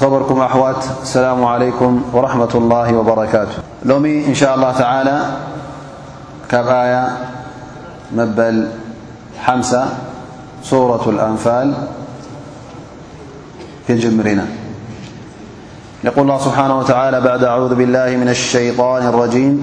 خبركم أحوت السلام عليكم ورحمة الله وبركاته لومي إن شاء الله تعالى كاب آية مبل مسة سورة الأنفال في جمرنا لقول الله سبحانه وتعالى بعد أعوذ بالله من الشيطان الرجيم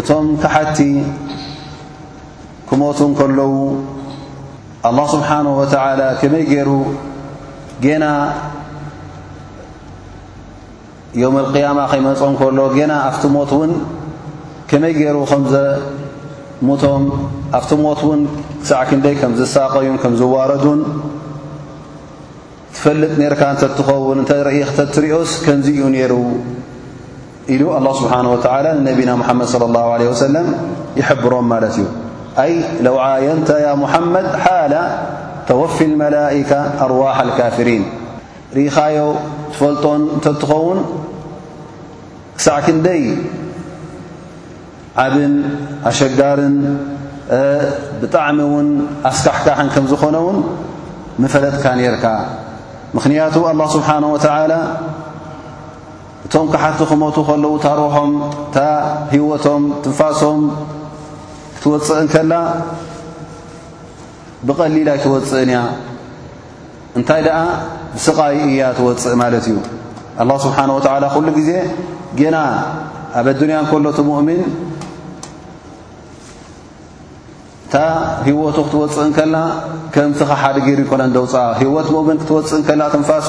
እቶም ከሓድቲ ክሞቱ እንከለዉ ኣላህ ስብሓንሁ ወተዓላ ከመይ ገይሩ ጌና ዮም ኣልቅያማ ከይመጾ እንከሎ ጌና ኣብቲ ሞት እውን ከመይ ገይሩ ከም ዘሙቶም ኣብቲ ሞት እውን ክሳዕ ክንደይ ከም ዝሳቐዩን ከም ዝዋረዱን ትፈልጥ ኔርካ እንተትኸውን እንተ ርእኽ ተትሪኦስ ከምዚ እዩ ነይሩ ኢሉ ኣላ ስብሓን ወተዓላ ንነቢና ሙሓመድ صለ ላሁ ዓለ ወሰለም ይሕብሮም ማለት እዩ ኣይ ለው ዓየንተ ያ ሙሓመድ ሓላ ተወፊ ልመላእካ ኣርዋሓ ልካፍሪን ርኢኻዮ ትፈልጦን እንተትኸውን ክሳዕ ክንደይ ዓብን ኣሸጋርን ብጣዕሚ ውን ኣስካሕካሕን ከም ዝኾነ ውን ምፈለጥካ ነርካ ምኽንያቱ ኣላህ ስብሓን ወተዓላ እቶም ካሓቲ ክሞቱ ከለዉ እታ ርሖም እታ ህይወቶም ትንፋሶም ክትወፅእ እንከላ ብቐሊል ኣይትወፅእን እያ እንታይ ደኣ ብስቓይ እያ ትወጽእ ማለት እዩ ኣላህ ስብሓን ወተዓላ ኩሉ ግዜ ጌና ኣብ ኣዱንያ እንከሎ እቲ ሙእሚን እታ ህይወቱ ክትወጽእ እንከላ ከምቲ ኸሓደ ገይሩ ይኮነን ደውፅኣ ህይወት ሙእምን ክትወፅእ እንከላ ትንፋሱ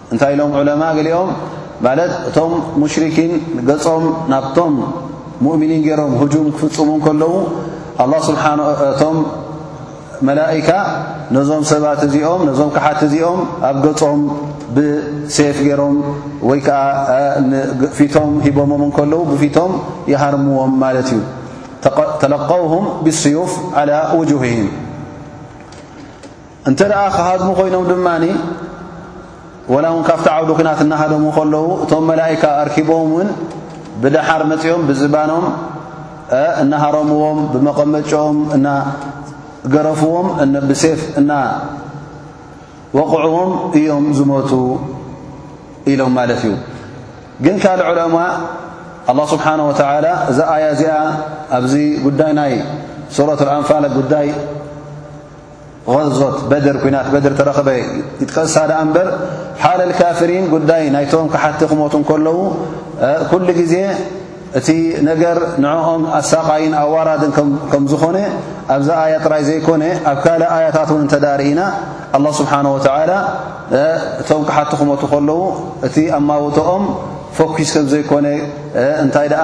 እንታይ ኢሎም ዑለማ ገሊኦም ማለት እቶም ሙሽሪኪን ገጾም ናብቶም ሙእሚኒን ገይሮም ህጁም ክፍጽሙ ከለዉ ኣላ ስብሓእቶም መላእካ ነዞም ሰባት እዚኦም ነዞም ክሓት እዚኦም ኣብ ገጾም ብሴፍ ገይሮም ወይ ከዓ ፊቶም ሂቦሞም እንከለዉ ብፊቶም ይሃርምዎም ማለት እዩ ተለቀውሁም ብስዩፍ ዓላ ውጁህህም እንተ ደኣ ክሃድሙ ኮይኖም ድማ ወላ እውን ካብቲ ዓውዲ ኩናት እናሃደሙ ከለዉ እቶም መላእካ ኣርኪቦም እውን ብደሓር መጺኦም ብዝባኖም እናሃረምዎም ብመቐመጮኦም እናገረፍዎም ብሴፍ እና ወቕዕዎም እዮም ዝሞቱ ኢሎም ማለት እዩ ግን ካል ዑለማ ኣላ ስብሓን ወተዓላ እዛ ኣያ እዚኣ ኣብዚ ጉዳይ ናይ ሱረት ኣንፋል ጉዳይ غዞት በድር፣ ኩናት በድር ተረኽበ ይጥቀሳ ደኣ እምበር ሓል الካፍሪን ጉዳይ ናይቶም ካሓቲ ክሞቱ እንከለዉ ኩሉ ግዜ እቲ ነገር ንዕኦም ኣሳቓይን ኣዋራድን ከም ዝኾነ ኣብዛ ኣያ ጥራይ ዘይኮነ ኣብ ካልእ ኣያታት እውን እንተ ርእና ኣላ ስብሓን ወተላ እቶም ክሓቲ ክመቱ ከለዉ እቲ ኣማውትኦም ፈኲስ ከም ዘይኮነ እንታይ ደኣ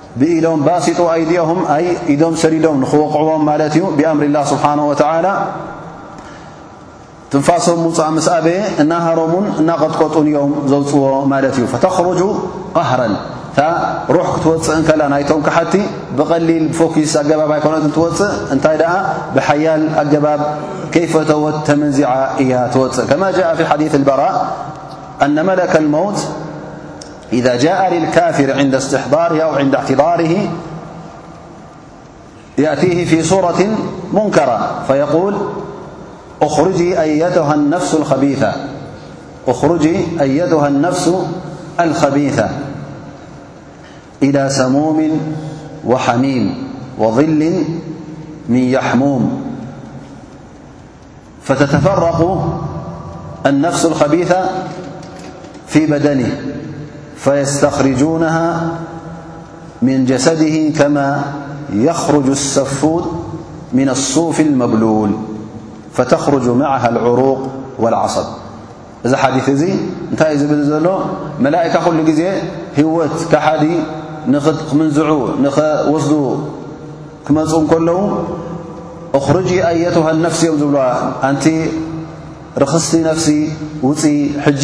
ብኢዶም ባሲጡ ኣይዲኦም ኣይ ኢዶም ሰዲዶም ንክወቕዕዎም ማለት እዩ ብኣምሪ ላ ስብሓን ወተዓላ ትንፋሶም ውፃእ ምስ ኣበየ እናሃሮሙን እናቐጥቀጡን እዮም ዘውፅዎ ማለት እዩ ፈተኽርጁ ቃህረን እታ ሩሕ ክትወፅእ እንከላ ናይቶም ክሓቲ ብቐሊል ብፎኪስ ኣገባብ ኣይኮነት ትወፅእ እንታይ ደኣ ብሓያል ኣገባብ ከይፈተወት ተመንዚዓ እያ ትወፅእ ከማ ጃ ፊ ሓዲት ልበራ ኣነ መለከ ልመውት إذا جاء للكافر عند استحضاره أو عند اعتضاره يأتيه في صورة منكرة فيقول أخرجي أيتها النفس الخبيثة إلى سموم وحميم وظل من يحموم فتتفرق النفس الخبيثة في بدنه فيستخرجونها من جسده كما يخرج السفود من الصوف المبلول فتخرج معها العروق والعصب እዚ ሓዲት እዚ እንታይ እዩ ዝብል ዘሎ? መላእካ ኩሉ ግዜ ህይወት ከሓዲ ንኽምንዝዑ ንኸወስዱ ክመፁ እንከለዉ እኽርጂ ኣየቱሃ ነፍሲ እዮም ዝብልዋ ኣንቲ ርኽስቲ ነፍሲ ውፂ ሕጂ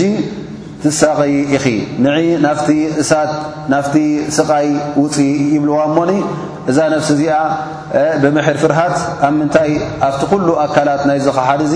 ትሳቐይ ኢኺ ንዒ ናፍቲ እሳት ናፍቲ ስቓይ ውፂ ይብልዋ እሞኒ እዛ ነፍሲ እዚኣ ብምሕር ፍርሃት ኣብ ምንታይ ኣብቲ ኩሉ ኣካላት ናይዚ ኸሓዲ እዚ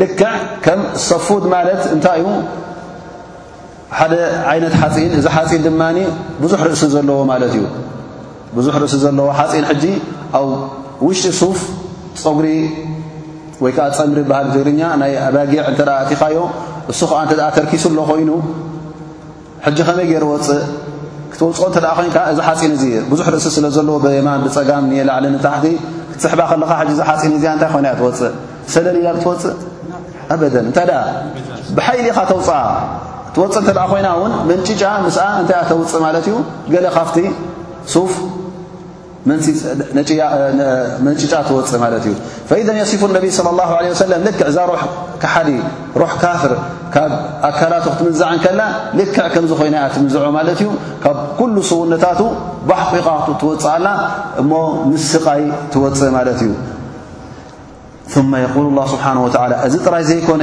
ልክዕ ከም ሰፉድ ማለት እንታይ እዩ ሓደ ዓይነት ሓፂን እዚ ሓፂን ድማ ብዙሕ ርእሲ ዘለዎ ማለት እዩ ብዙሕ ርእሲ ዘለዎ ሓፂን ሕጂ ኣብ ውሽጢ ሱፍ ፀጉሪ ወይ ከዓ ፀምሪ በሃል ትግርኛ ናይ ኣባጊዕ እንተ ኣእቲኻዮ እሱ ከዓ እተ ተርኪሱ ኣሎ ኮይኑ ሕጂ ከመይ ገይረ ወጽእ ክትወጽኦ እንተ ኮንካ እዚ ሓጺን እዚ ብዙሕ ርእሲ ስለ ዘለዎ ብየማን ብጸጋም ን ላዕሊ ንታሕቲ ክትስሕባ ከለኻ ሕጂ እዚ ሓጺን እዚኣ እንታይ ኮይና እያ ትወጽእ ሰለል ኢላ ክትወጽእ ኣበደን እንተ ደኣ ብሓይሊ ኢኻ ተውጽኣ ትወጽእ እንተ ኮይና እውን መንጭጫ ምስኣ እንታይ እያ ተውጽእ ማለት እዩ ገለ ካብቲ ሱፍ መንጭጫ ትወፅእ ማለት እዩ ፈኢዘ የሲፉ ነቢ صለ ላ ለ ሰለም ልክዕ እዛ ሩሕ ክሓዲ ሩሕ ካፍር ካብ ኣካላቱ ክትምንዛዕ እንከላ ልክዕ ከምዚ ኮይና እያ ትምንዝዖ ማለት እዩ ካብ ኩሉ ሰውነታቱ ባሕቂቓ ትወፅእላ እሞ ምስስቓይ ትወፅእ ማለት እዩ ثመ የቁል ላ ስብሓን ወላ እዚ ጥራይ ዘይኮነ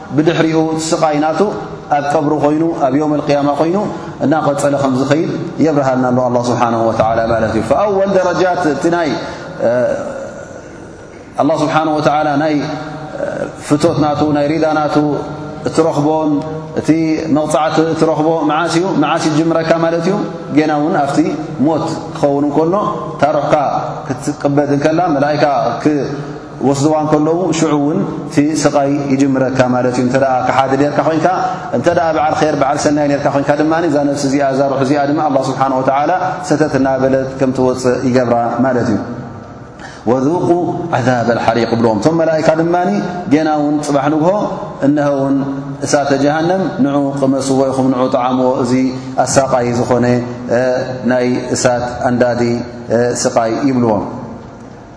ብድሕሪኡ ስቓይ ናቱ ኣብ ቀብሩ ኮይኑ ኣብ ዮም ኣልቅያማ ኮይኑ እናቐጸለ ከም ዝኸይድ የብርሃልና ኣሎ ኣላ ስብሓን ወላ ማለት እዩ ኣወል ደረጃት እቲ ናይ ኣላ ስብሓን ወላ ናይ ፍቶት ናቱ ናይ ሪዳ ናቱ እትረኽቦን እቲ መቕፃዕቲ እትረኽቦ መዓስ እዩ መዓስ ይጅምረካ ማለት እዩ ጌና እውን ኣብቲ ሞት ክኸውን እንከሎ ታርሕካ ክትቅበድ እንከላ መላእካ ክወስድዋ እንከለዉ ሽዑ ውን እቲ ስቓይ ይጅምረካ ማለት እዩ። እንተ ከሓዲ ኔርካ ኮይንካ እንተ በዓል ኼር በዓል ሰናይ ኔርካ ኮይንካ ድማ እዛ ነብሲ እዚኣ እዛ ሩሕ እዚኣ ድማ ኣላ ስብሓን ወተዓላ ሰተት እናበለት ከም ትወፅእ ይገብራ ማለት እዩ። ወذቁ ዓዛብ ሓሪቅ ብልዎም እቶም መላእካ ድማ ጌና ውን ፅባሕ ንግሆ እነሀ ውን እሳተ ጀሃንም ንዑ ቅመስዎ ኢኹም ንዑ ጠዓምዎ እዚ ኣሳቃይ ዝኾነ ናይ እሳት ኣንዳዲ ስቃይ ይብልዎም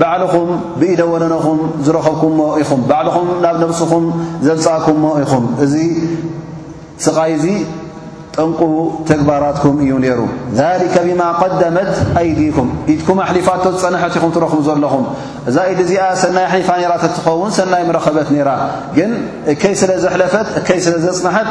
ባዕልኹም ብኢደ ወነነኹም ዝረኸብኩሞ ኢኹም ባዕልኹም ናብ ነብስኹም ዘምጻእኩሞ ኢኹም እዚ ስቓይ እዚ ጠንቁ ተግባራትኩም እዩ ነይሩ ذሊከ ብማ قደመት ኣይዲኩም ኢድኩም ኣሕሊፋቶ ዝፀንሐት ኢኹም ትረኽቡ ዘለኹም እዛ ኢድ እዚኣ ሰናይ ኣሕሊፋ ነራ ተትኸውን ሰናይ ምረኸበት ነራ ግን እከይ ስለ ዘሕለፈት እከይ ስለ ዘፅንሐት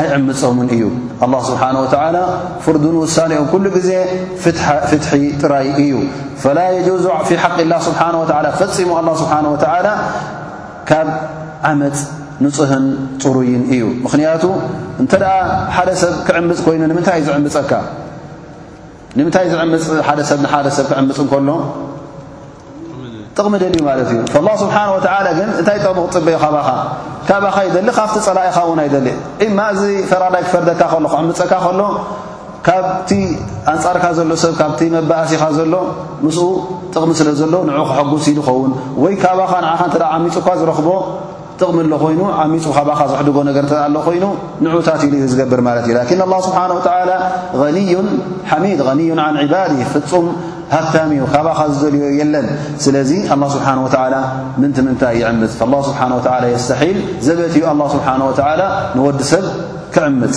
ኣይዕምጾምን እዩ ኣላህ ስብሓን ወተዓላ ፍርዱን ውሳኔኡ ኩሉ ግዜ ፍትሒ ጥራይ እዩ ፈላ የጁዙ ፊ ሓቂ ላ ስብሓን ወላ ፈጺሙ ኣላ ስብሓን ወተዓላ ካብ ዓመፅ ንፁህን ፅሩይን እዩ ምኽንያቱ እንተ ደኣ ሓደ ሰብ ክዕምፅ ኮይኑ ንምንታይ እዩ ዝዕምፀካ ንምንታይ ዝዕምፅ ሓደ ሰብ ንሓደ ሰብ ክዕምፅ እንከሎ ጥቕሚ ደልዩ ማለት እዩ ላ ስብሓን ወተላ ግን እንታይ ጥቕሚ ክፅበዩ ካባኻ ካባኻ ይደሊ ካብቲ ፀላኢኻ እውን ኣይደሊ እማ እዚ ፈራዳይ ክፈርደካ ከሎ ክዕምፀካ ከሎ ካብቲ ኣንፃርካ ዘሎ ሰብ ካብቲ መባእሲኻ ዘሎ ምስኡ ጥቕሚ ስለ ዘሎ ንዑ ክሐጉስ ኢሉ ኸውን ወይ ካባኻ ንዓኻ እተ ዓሚፁ እኳ ዝረኽቦ ጥቕሚ ኣሎ ኮይኑ ዓሚፁ ካባኻ ዘሕድጎ ነገር እተ ኣሎ ኮይኑ ንዑታት ኢሉ እዩ ዝገብር ማለት እዩ ላኪን ኣላ ስብሓን ወተላ ኒዩን ሓሚድ ኒዩን ዓን ዕባድ ፍፁም ሃብታም እዩ ካባኻ ዝደልዮ የለን ስለዚ ኣላ ስብሓን ወተላ ምንቲ ምንታይ ይዕምፅ ላ ስብሓን ወላ የስተሒል ዘበት እዩ ኣላ ስብሓን ወተላ ንወዲ ሰብ ክዕምፅ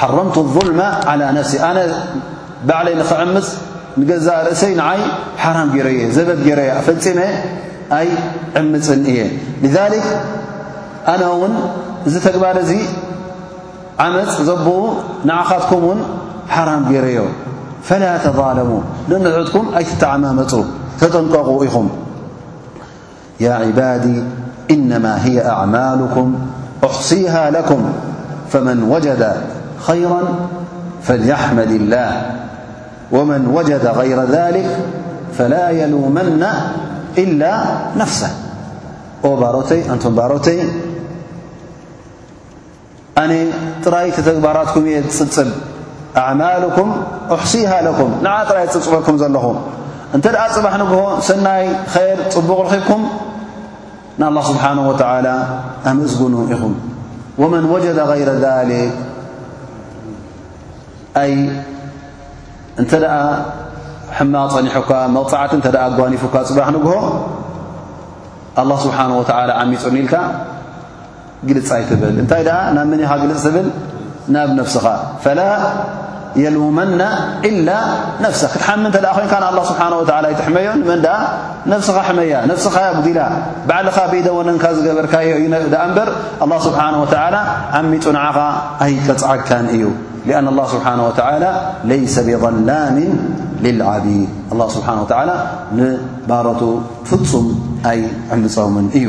ሓረምቱ ظልመ ዓላ ነፍሲ ኣነ ባዕለይ ንኽዕምፅ ንገዛእ ርእሰይ ንዓይ ሓራም ገይረ እየ ዘበት ገይረ እየ ፈፂመ ኣይ ዕምፅን እየ ሊዛሊክ ኣነ እውን እዚ ተግባር እዚ ዓመፅ ዘብኡ ንዓኻትኩም እውን ሓራም ገይረ እዮ ፈላ ተዛለሙ ንንዕድኩም ኣይትተዓማመፁ ተጠንቀቑ ኢኹም يا عبادي إنما هي أعمالكم أحصيها لكم فمن وجد خيرا فليحمد الله ومن وجد غير ذلك فلا يلومن إلا نفسه و بارتيأنت بارتي ኣነ ጥራይ እቲ ተግባራትኩም እየ ዝጽብጽብ ኣዕማልኩም ኣሕሲሃ ለኩም ንዓ ጥራይ ዝጽብጽበኩም ዘለኹ እንተ ደኣ ጽባሕ ንግሆ ሰናይ ኸይር ጽቡቕ ርኺብኩም ንኣላ ስብሓን ወተዓላ ኣመስግኑ ኢኹም ወመን ወጀደ غይረ ዛሊክ ኣይ እንተ ደኣ ሕማቕ ጸኒሑካ መቕጻዕቲ እንተ ደኣ ኣጓኒፉካ ጽባሕ ንግሆ ኣላ ስብሓን ወተዓላ ዓሚጹኒ ኢልካ ግልጽ ኣይትበል እንታይ ደኣ ናብ መን ኢኻ ግልጽ ትብል ናብ ነፍስኻ ፈላ የልውመና ኢላ ነፍሰ ክትሓሚ እንተ ኮይንካ ንኣላ ስብሓን ወላ ኣይትሕመዮ ንመን ደኣ ነፍስኻ ሕመያ ነፍስኻ ያ ጉዲላ ባዕልኻ ብኢደ ወነንካ ዝገበርካዮ እዩ ደኣ እምበር ኣላ ስብሓን ወተዓላ ዓሚጡ ንዓኻ ኣይቀጽዓካን እዩ ኣን ላ ስብሓን ወተላ ለይሰ ብظላምን ልልዓቢድ ኣላ ስብሓን ወተዓላ ንባሮቱ ፍጹም ኣይዕምጾምን እዩ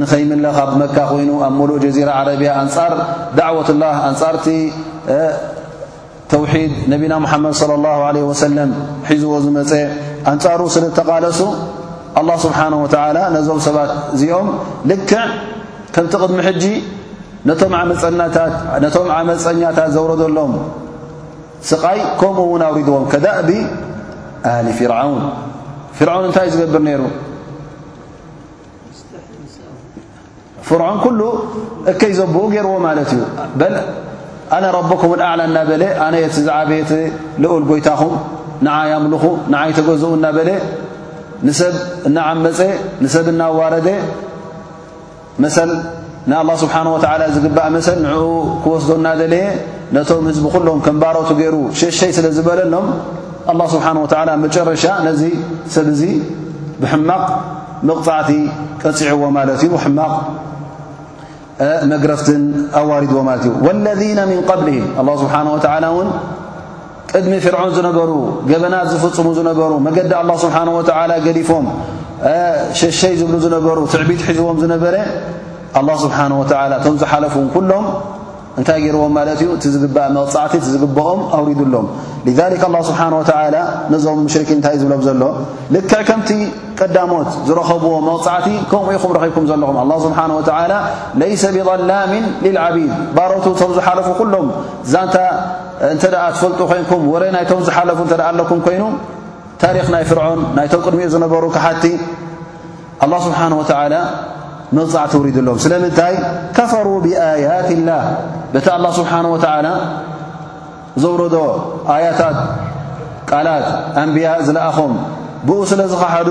ንኸይምለኽ ኣብ መካ ኮይኑ ኣብ ሙሉእ ጀዚራ ዓረብያ ኣንጻር ዳዕወት ላህ ኣንጻርቲ ተውሒድ ነቢና ሙሓመድ صለ ላሁ ዓለ ወሰለም ሒዝዎ ዝመፀ ኣንጻሩ ስለ ተቓለሱ ኣላ ስብሓን ወተዓላ ነዞም ሰባት እዚኦም ልክዕ ከምቲ ቕድሚ ሕጂ ነቶም ዓመፀናታት ነቶም ዓመፀኛታት ዘውረደሎም ስቓይ ከምኡ እውን ኣውሪድዎም ከዳእቢ ኣህሊ ፍርዓውን ፍርዓውን እንታይ እዩ ዝገብር ነይሩ ፍርዖን ኩሉ እከይ ዘቦኡ ገይርዎ ማለት እዩ በል ኣነ ረብኩም ኣዕላ እናበለ ኣነ የቲ ዝዓበየቲ ልኡል ጎይታኹም ንዓይ ኣምልኹ ንዓይ ተገዝኡ እናበለ ንሰብ እናዓመፀ ንሰብ እናዋረደ መሰል ንኣላህ ስብሓን ወተዓላ ዝግባእ መሰል ንዕኡ ክወስዶ እናደለየ ነቶም ህዝቢ ኩሎም ከም ባሮቱ ገይሩ ሸሸይ ስለ ዝበለሎም ኣላህ ስብሓን ወተዓላ ኣብ መጨረሻ ነዚ ሰብ እዚ ብሕማቕ መቕጻዕቲ ቀጺዕዎ ማለት እዩ ብሕማቕ መግረፍትን ኣዋሪድዎ ማለት እዩ ወለذነ ምን ቐብልህም ኣላ ስብሓን ወተዓላ እውን ቅድሚ ፍርዖን ዝነበሩ ገበናት ዝፍጽሙ ዝነበሩ መገዲ ኣላ ስብሓን ወተዓላ ገዲፎም ሸሸይ ዝብሉ ዝነበሩ ትዕቢት ሒዝዎም ዝነበረ ኣላ ስብሓን ወተዓላ እቶም ዝሓለፉ ን ኩሎም እንታይ ገይርዎም ማለት እዩ እቲ ዝግባእ መቕጻዕቲ እቲ ዝግብኦም ኣውሪዱሎም ሊዛሊክ ኣላ ስብሓን ወተዓላ ነዞም ሙሽርኪን እንታይ ዝብሎም ዘሎ ልክዕ ከምቲ ቀዳሞት ዝረኸብዎ መቕጻዕቲ ከምኡ ኢኹም ረኺብኩም ዘለኹም ኣላ ስብሓን ወተዓላ ለይሰ ብላሚን ልልዓቢድ ባሮቱ እቶም ዝሓለፉ ኩሎም ዛንታ እንተ ትፈልጡ ኮይንኩም ወረ ናይቶም ዝሓለፉ እተ ኣለኩም ኮይኑ ታሪክ ናይ ፍርዖን ናይቶም ቅድሚኡ ዝነበሩ ክሓቲ ኣላ ስብሓን ወተላ መቕፃዕ ትውሪድሎም ስለምንታይ ከፈሩ ብኣያት ላ በቲ ኣላ ስብሓን ወተላ ዘውረዶ ኣያታት ቃላት ኣንብያ ዝለኣኾም ብኡ ስለ ዝኸሓዱ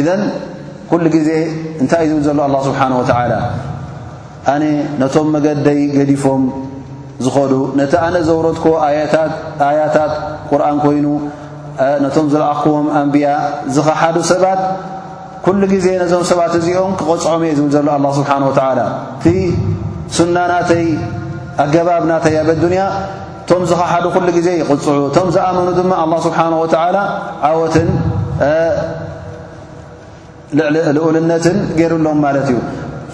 ኢዘን ኩሉ ግዜ እንታይ እዩ ዝብል ዘሎ ኣላ ስብሓን ወተዓላ ኣነ ነቶም መገደይ ገዲፎም ዝኸዱ ነቲ ኣነ ዘውረድክዎ ኣያታት ቁርን ኮይኑ ነቶም ዝለኣኽክዎም ኣንብያ ዝኸሓዱ ሰባት ኩሉ ግዜ ነዞም ሰባት እዚኦም ክቐፅዖም እየ ዝብል ዘሎ ኣላ ስብሓን ወተዓላ እቲ ሱናናተይ ኣገባብ ናተይ ኣብ ኣዱንያ እቶም ዝኸሓዱ ኩሉ ግዜ ይቕጽዑ፣ እቶም ዝኣመኑ ድማ ኣላህ ስብሓን ወተዓላ ዓወትን ልዕሊ ልኡልነትን ገይሩሎም ማለት እዩ።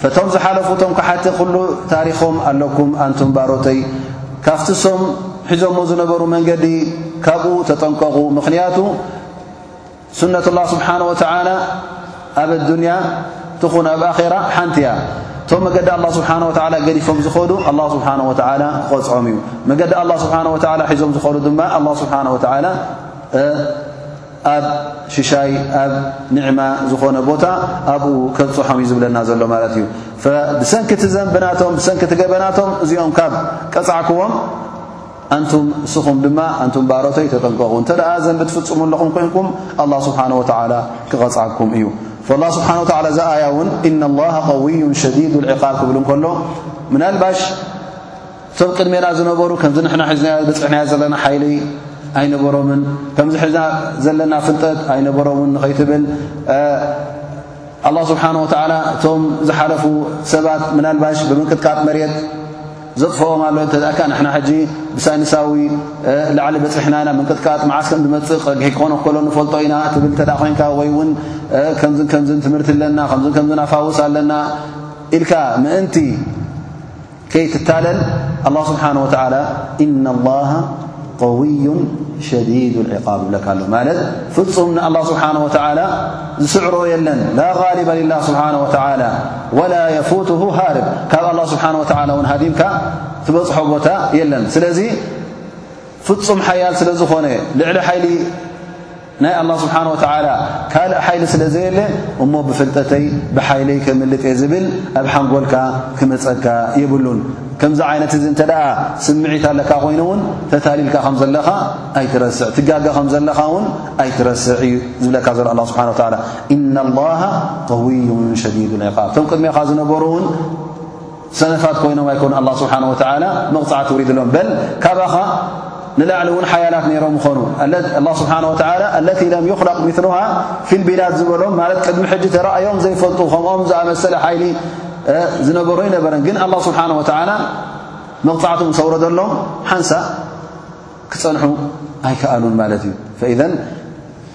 ፈቶም ዝሓለፉ እቶም ክሓቲ ኩሉ ታሪኾም ኣለኩም ኣንቱም ባሮተይ ካብቲ ሶም ሒዞሞ ዝነበሩ መንገዲ ካብኡ ተጠንቀቑ ምኽንያቱ ሱነት ኣላ ስብሓን ወተዓላ ኣብ ኣዱንያ ትኹን ኣብ ኣኼራ ሓንቲ እያ እቶም መገዲ ኣላ ስብሓን ወተዓላ ገዲፎም ዝኸዱ ኣላ ስብሓን ወተዓላ ክቐፅዖም እዩ መገዲ ኣላ ስብሓን ወተዓላ ሒዞም ዝኸዱ ድማ ኣላ ስብሓን ወተዓላ ኣብ ሽሻይ ኣብ ኒዕማ ዝኾነ ቦታ ኣብኡ ከብፅሖም እዩ ዝብለና ዘሎ ማለት እዩ ብሰንኪ እቲ ዘንብናቶም ብሰንኪ እቲ ገበናቶም እዚኦም ካብ ቀፃዕክዎም ኣንቱም እስኹም ድማ ኣንቱም ባሮተይ ተጠንቀቑ እንተ ደኣ ዘንቢ ትፍጽሙ ኣለኹም ኮይንኩም ኣላ ስብሓን ወተዓላ ክቐጽዓኩም እዩ ላ ስብሓን ወተዓላ እዛ ኣያ እውን እና ላሃ ቀውዩን ሸዲዱ ልዕቓብ ክብል እንከሎ ምናልባሽ እቶም ቅድሜና ዝነበሩ ከምዚ ንሕና ሒዝና በፅሕናዮ ዘለና ሓይሊ ኣይነበሮምን ከምዚ ሒዝና ዘለና ፍልጠት ኣይነበሮምን ንኸይትብል ኣላ ስብሓን ወተዓላ እቶም ዝሓለፉ ሰባት ምናልባሽ ብምንቅጥቃጥ መሬት ዘጥፍኦም ኣሎ እንተ ዳካ ንሕና ሕጂ ብሳይንሳዊ ላዕሊ በጺሕና ኢና ምንቅጥቃጥ መዓስ ከም ዝመጽእ ቀግሒ ክኾኖ ከሎ ንፈልጦ ኢና ትብል እንተ ኮንካ ወይ እውን ከምዝን ከምዝን ትምህርቲ ኣለና ከምዝን ከምዝን ኣፋውስ ኣለና ኢልካ ምእንቲ ከይትታለል ኣላ ስብሓን ወተዓላ ኢነ ላ ቀውዩ ሸዲድ ዕቃብ ይብለካ ኣሎ ማለት ፍፁም ንኣላ ስብሓን ወተላ ዝስዕሮ የለን ላ ሊበ ልላ ስብሓን ወተላ ወላ የፉትሁ ሃርብ ካብ ኣላ ስብሓን ወተላ እውን ሃዲምካ ትበፅሖ ቦታ የለን ስለዚ ፍፁም ሓያል ስለ ዝኾነ ልዕሊ ሓይሊ ናይ ኣላህ ስብሓን ወተዓላ ካልእ ሓይሊ ስለ ዘየለ እሞ ብፍልጠተይ ብሓይለይ ከምልጥ እየ ዝብል ኣብ ሓንጎልካ ክመፀካ የብሉን። ከምዚ ዓይነት እዚ እንተ ደኣ ስምዒት ኣለካ ኮይኑ እውን ተታሊልካ ከም ዘለኻ ኣይትረስዕ ትጋገ ከም ዘለኻ እውን ኣይትረስዕ እዩ ዝብለካ ዘሎ ኣላ ስብሓን ወተዓላ ኢነ ላሃ ቀውዩን ሸዲዱ ልዕቃብ እቶም ቅድሜኻ ዝነበሩ እውን ሰነፋት ኮይኖም ኣይኮኑ ኣላ ስብሓን ወተዓላ መቕጻዕቲ ውሪድሎም በል ካባኻ ንላዕሊ እውን ሓያላት ነይሮም ይኾኑ ኣላ ስብሓን ወተላ ኣለቲ ለም ይኽለቕ ምሉሃ ፊ ልቢላድ ዝበሎም ማለት ቅድሚ ሕጂ ተረእዮም ዘይፈልጡ ከምኦም ዝኣመሰለ ሓይሊ ዝነበሮ ኣይነበረን ግን ኣላ ስብሓን ወተዓላ መቕጻዕቲ ምስ ኣውረደሎም ሓንሳ ክጸንሑ ኣይከኣሉን ማለት እዩ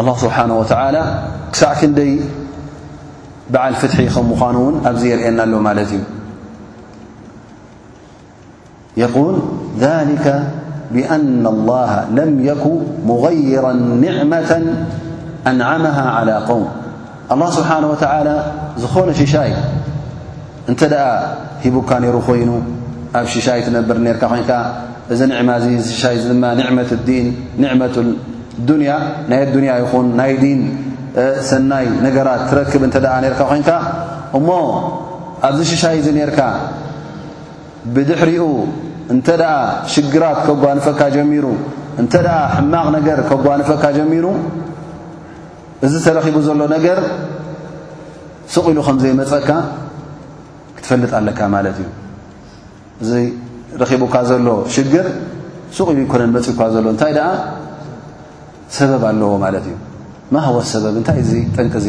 الله سبحانه وتعالى سعكندي بع فتح خمخانون أبزي النا لمالت يقول ذلك بأن الله لم يኩ مغير نعمة أنعمها على قوም ኣላ ስብሓን ወተዓላ ዝኾነ ሽሻይ እንተ ደኣ ሂቡካ ነይሩ ኮይኑ ኣብ ሽሻይ ትነብር ነርካ ኮይንካ እዚ ንዕማ እዚ ዝሽሻይ እዚ ድማ ኒዕመት ዲን ኒዕመት ዱንያ ናይ ኣዱንያ ይኹን ናይ ዲን ሰናይ ነገራት ትረክብ እንተ ደኣ ነርካ ኮይንካ እሞ ኣብዚ ሽሻይ እዚ ነርካ ብድሕሪኡ እንተ ደኣ ሽግራት ከጓንፈካ ጀሚሩ እንተ ደኣ ሕማቕ ነገር ከጓንፈካ ጀሚሩ እዚ ተረኺቡ ዘሎ ነገር ስቕ ኢሉ ከም ዘይመፀካ ክትፈልጥ ኣለካ ማለት እዩ እዚ ረኺቡካ ዘሎ ሽግር ስቕ ኢሉ ይኮነን መፅእኳ ዘሎ እንታይ ደኣ ሰበብ ኣለዎ ማለት እዩ ማህወ ሰበብ እንታይ እዚ ጠንቂ እዙ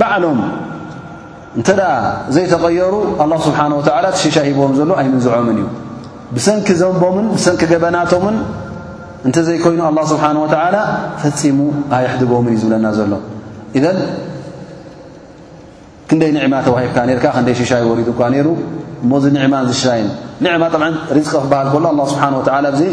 ባዕሎም እንተ ዘይተቐየሩ ኣላ ስብሓን ወተዓላ ትሽሻ ሂቦም ዘሎ ኣይምንዝዖምን እዩ ብሰንኪ ዘንቦምን ብሰንኪ ገበናቶምን እንተ ዘይኮይኑ ኣላ ስብሓን ወተዓላ ፈጺሙ ኣየሕድጎምን እዩ ዝብለና ዘሎ እዘን ክንደይ ኒዕማ ተዋሂብካ ነርካ ክንደይ ሽሻይ ወሪዱ እኳ ነይሩ እሞዚ ኒዕማን ዝሽሻይን ኒዕማ ጠብዓ ሪዝቂ ክበሃል ከሎ ኣላ ስብሓን ወተዓላ ብዘይ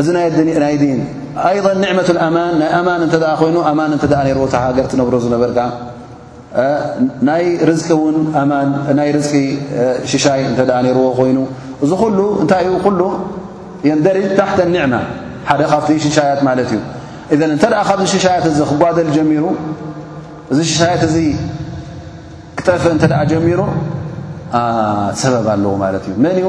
እዚ ናይ ናይ ዲን ኣይض ኒዕመት ኣማን ናይ ኣማን እንተ ኮይኑ ኣማን እንተ ነርዎ እታ ሃገር ትነብሮ ዝነበርካ ናይ ርዝቂ እውን ኣማን ናይ ርዝቂ ሽሻይ እንተ ነርዎ ኮይኑ እዚ ኩሉ እንታይ እዩ ኩሉ የንደርጅ ታሕተ ኒዕማ ሓደ ካብቲ ሽሻያት ማለት እዩ እዘ እንተ ካብዚ ሽሻያት እዚ ክጓደል ጀሚሩ እዚ ሽሻያት እዚ ክጠፍእ እንተ ጀሚሩ ሰበብ ኣለዎ ማለት እዩ መን እዩ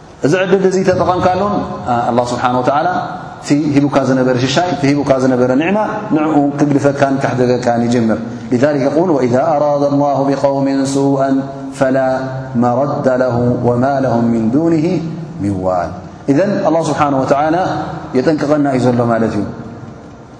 عي م كلهنالله سبحانه وتعالى بكنب ا ن نعمة لف ت ان جر لذلك يقول وإذا أراد الله بقوم سوءا فلا مرد له وماله من دونه م وال إذ الله سبحانه وتعالى يتنناله مالتي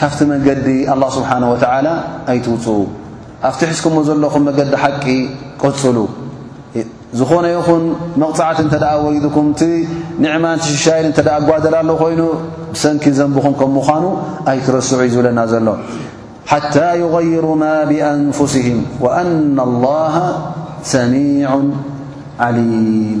ካብቲ መንገዲ ኣላህ ስብሓነሁ ወተዓላ ኣይትውጽኡ፣ ኣብቲ ሒዝኩሞ ዘለኹም መገዲ ሓቂ ቀጽሉ፣ ዝኾነ ይኹን መቕጻዕቲ እንተ ደኣ ወሪዱኩም፣ እቲ ኒዕማን እቲ ሽሻይን እንተ ደኣ ኣጓደላሉ ኮይኑ፣ ብሰንኪ ዘንብኹም ከም ምዃኑ ኣይትረስዑ እዩ ዝብለና ዘሎ። ሓታ ዩገይሩ ማ ብኣንፉስህም ወኣና ኣላህ ሰሚዑን ዓሊም።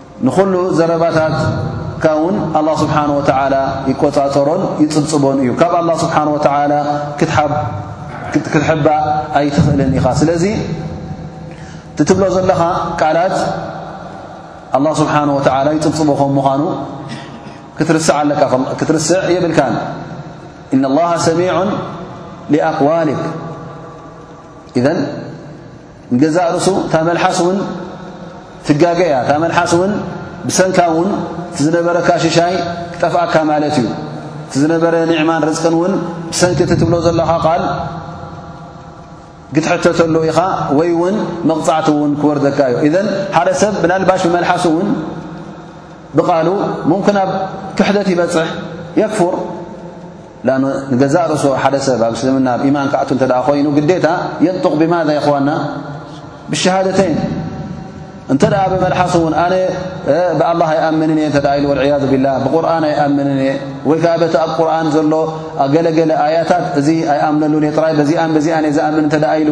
ንኹሉ ዘረባታትካውን ኣላ ስብሓን ወተዓላ ይቈጻጸሮን ይጽብጽቦን እዩ። ካብ ኣላ ስብሓን ወተዓላ ክትሕባእ ኣይትኽእልን ኢኻ። ስለዚ እቲ ትብሎ ዘለኻ ቃላት ኣላ ስብሓን ወተዓላ ይጽብጽቦ ከም ምዃኑ ክትርስዕ ኣለካ ክትርስዕ የብልካን። እነ ላሃ ሰሚዑን ሊኣቅዋልክ እዘን ንገዛእ ርእሱ እታ መልሓስ እውን ትጋገ እያ እታ መልሓስ እውን ብሰንካ እውን እቲ ዝነበረካ ሽሻይ ክጠፍኣካ ማለት እዩ እቲ ዝነበረ ኒዕማን ርዝቅን እውን ብሰንኪ እቲ ትብሎ ዘለኻ ቃል ክትሕተተሉ ኢኻ ወይ እውን መቕጻዕቲ እውን ክወርደካ እዩ እዘን ሓደ ሰብ ብናልባሽ ብመልሓሱ እውን ብቓሉ ሙምክን ኣብ ክሕደት ይበጽሕ የክፉር ንገዛእ ርእሱ ሓደ ሰብ ኣብ እስልምና ኣብ ኢማን ክኣቱ እተ ኮይኑ ግዴታ የንጡቕ ብማዛ ይኸዋና ብሸሃደተይን እንተ ኣ ብመልሓስ እውን ኣነ ብኣላ ኣይኣምንን እየ እተ ኢልዎ ዕያዙ ቢላ ብቁርን ኣይኣምንን እየ ወይ ከዓ በቲ ኣብ ቁርን ዘሎ ገለገለ ኣያታት እዚ ኣይኣምነሉን እየ ጥራይ በዚኣን በዚኣን እየ ዝኣምን እተ ኢሉ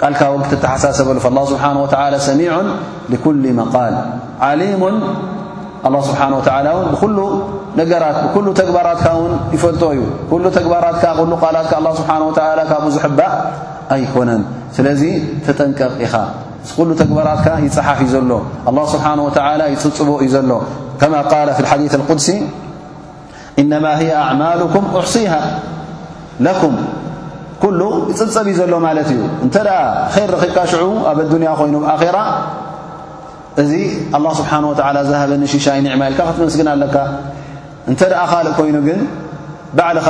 ቃልካ ውን ክትተሓሳሰበሉ ه ስብሓን ወላ ሰሚዑን ብኩል መቃል ዓሊሙን ኣ ስብሓን ወላ ውን ብኩሉ ነገራት ብኩሉ ተግባራትካ ውን ይፈልጦ እዩ ኩሉ ተግባራትካ ኩሉ ቃላትካ ኣ ስብሓን ወላ ካብኡ ዝሕባእ ኣይኮነን ስለዚ ተጠንቀቕ ኢኻ ኩሉ ተግባራትካ ይፅሓፍ እዩ ዘሎ ኣ ስብሓን ወላ ይፅፅቦ እዩ ዘሎ ከማ ቃል ፊ ሓዲ ቁድሲ እነማ ህየ ኣዕማሉኩም ኣሕሲሃ ለኩም ኩሉ ይፅብፀብ እዩ ዘሎ ማለት እዩ እንተ ኸይር ረኺብካ ሽዑ ኣብ ኣዱንያ ኮይኑ ብ ኣኼራ እዚ ኣላ ስብሓን ወላ ዝሃበኒ ሽሻይ ኒዕማ ኢልካ ክትመስግን ኣለካ እንተ ደኣ ካልእ ኮይኑ ግን ባዕልኻ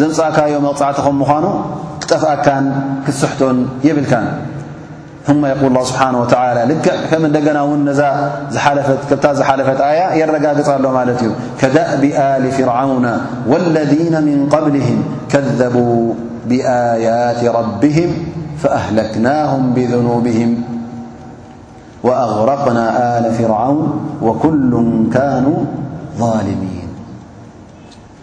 ዘምፃእካዮ መቕፃዕቲ ከም ምዃኑ ክጠፍኣካን ክትስሕቶን የብልካን ثم يقول الله سبحانه وتعالى لكع منا ون حلفت آيا يرجاق له لت كدأ ب آل فرعون والذين من قبلهم كذبوا بآيات ربهم فأهلكناهم بذنوبهم وأغرقنا آل فرعون وكل كانوا ظالمين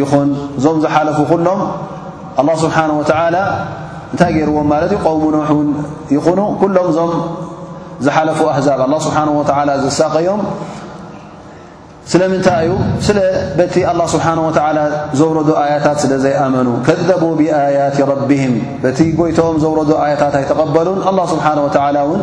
ይኹን እዞም ዝሓለፉ ኩሎም ኣላ ስብሓን ወተዓላ እንታይ ገይርዎም ማለት እዩ ቆውሙ ኖሕ እውን ይኹኑ ኩሎም እዞም ዝሓለፉ ኣህዛብ ኣላ ስብሓን ወተዓላ ዘሳቀዮም ስለምንታይ እዩ ስለ በቲ ኣላ ስብሓን ወተዓላ ዘውረዶ ኣያታት ስለ ዘይኣመኑ ከዘቡ ብኣያት ረቢህም በቲ ጎይቶኦም ዘውረዶ ኣያታት ኣይተቐበሉን ኣላ ስብሓን ወተዓላ እውን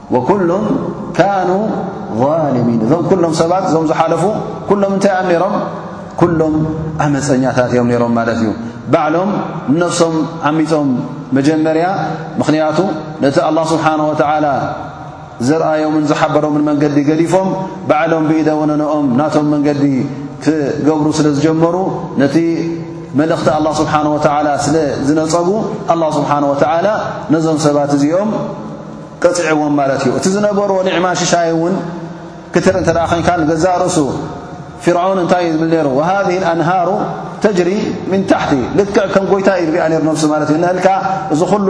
ወኩሉም ካኑ ዛልሚን እዞም ኩሎም ሰባት እዞም ዝሓለፉ ኩሎም እንታይ እዮም ነይሮም ኩሎም ዓመፀኛታት እዮም ነይሮም ማለት እዩ ባዕሎም ንነፍሶም ዓሚፆም መጀመርያ ምኽንያቱ ነቲ ኣላ ስብሓን ወተዓላ ዘርኣዮምን ዝሓበሮምን መንገዲ ገዲፎም ባዕሎም ብኢደ ወነነኦም ናቶም መንገዲ ክገብሩ ስለ ዝጀመሩ ነቲ መልእኽቲ ኣላ ስብሓን ወተዓላ ስለ ዝነፀጉ ኣላ ስብሓን ወተዓላ ነዞም ሰባት እዚኦም ቀጺዕዎም ማለት እዩ። እቲ ዝነበሮ ኒዕማ ሽሻይ እውን ክትርኢ እንተ ኮይንካ ንገዛእ ርእሱ ፊርዖን እንታይ እዩ ዝብል ነይሩ ወሃذ ኣንሃሩ ተጅሪ ምን ታሕቲ ልክዕ ከም ጎይታ እዩ ሪኣ ነሩ ነብሱ ማለት እዩ ንህልካ እዚ ኩሉ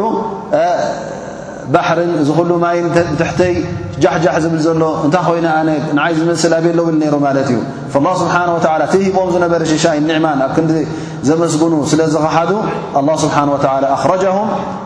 ባሕርን እዚ ኩሉ ማይን ትሕተይ ጃሕጃሕ ዝብል ዘሎ እንታይ ኮይነ ኣነ ንዓይ ዝመስል ኣብየ ሎ ብል ነይሩ ማለት እዩ ላ ስብሓን ወላ እቲ ሂቦም ዝነበረ ሽሻይን ኒዕማን ኣብ ክንዲ ዘመስግኑ ስለ ዝኸሓዱ ኣላ ስብሓን ወላ ኣኽረጃሁም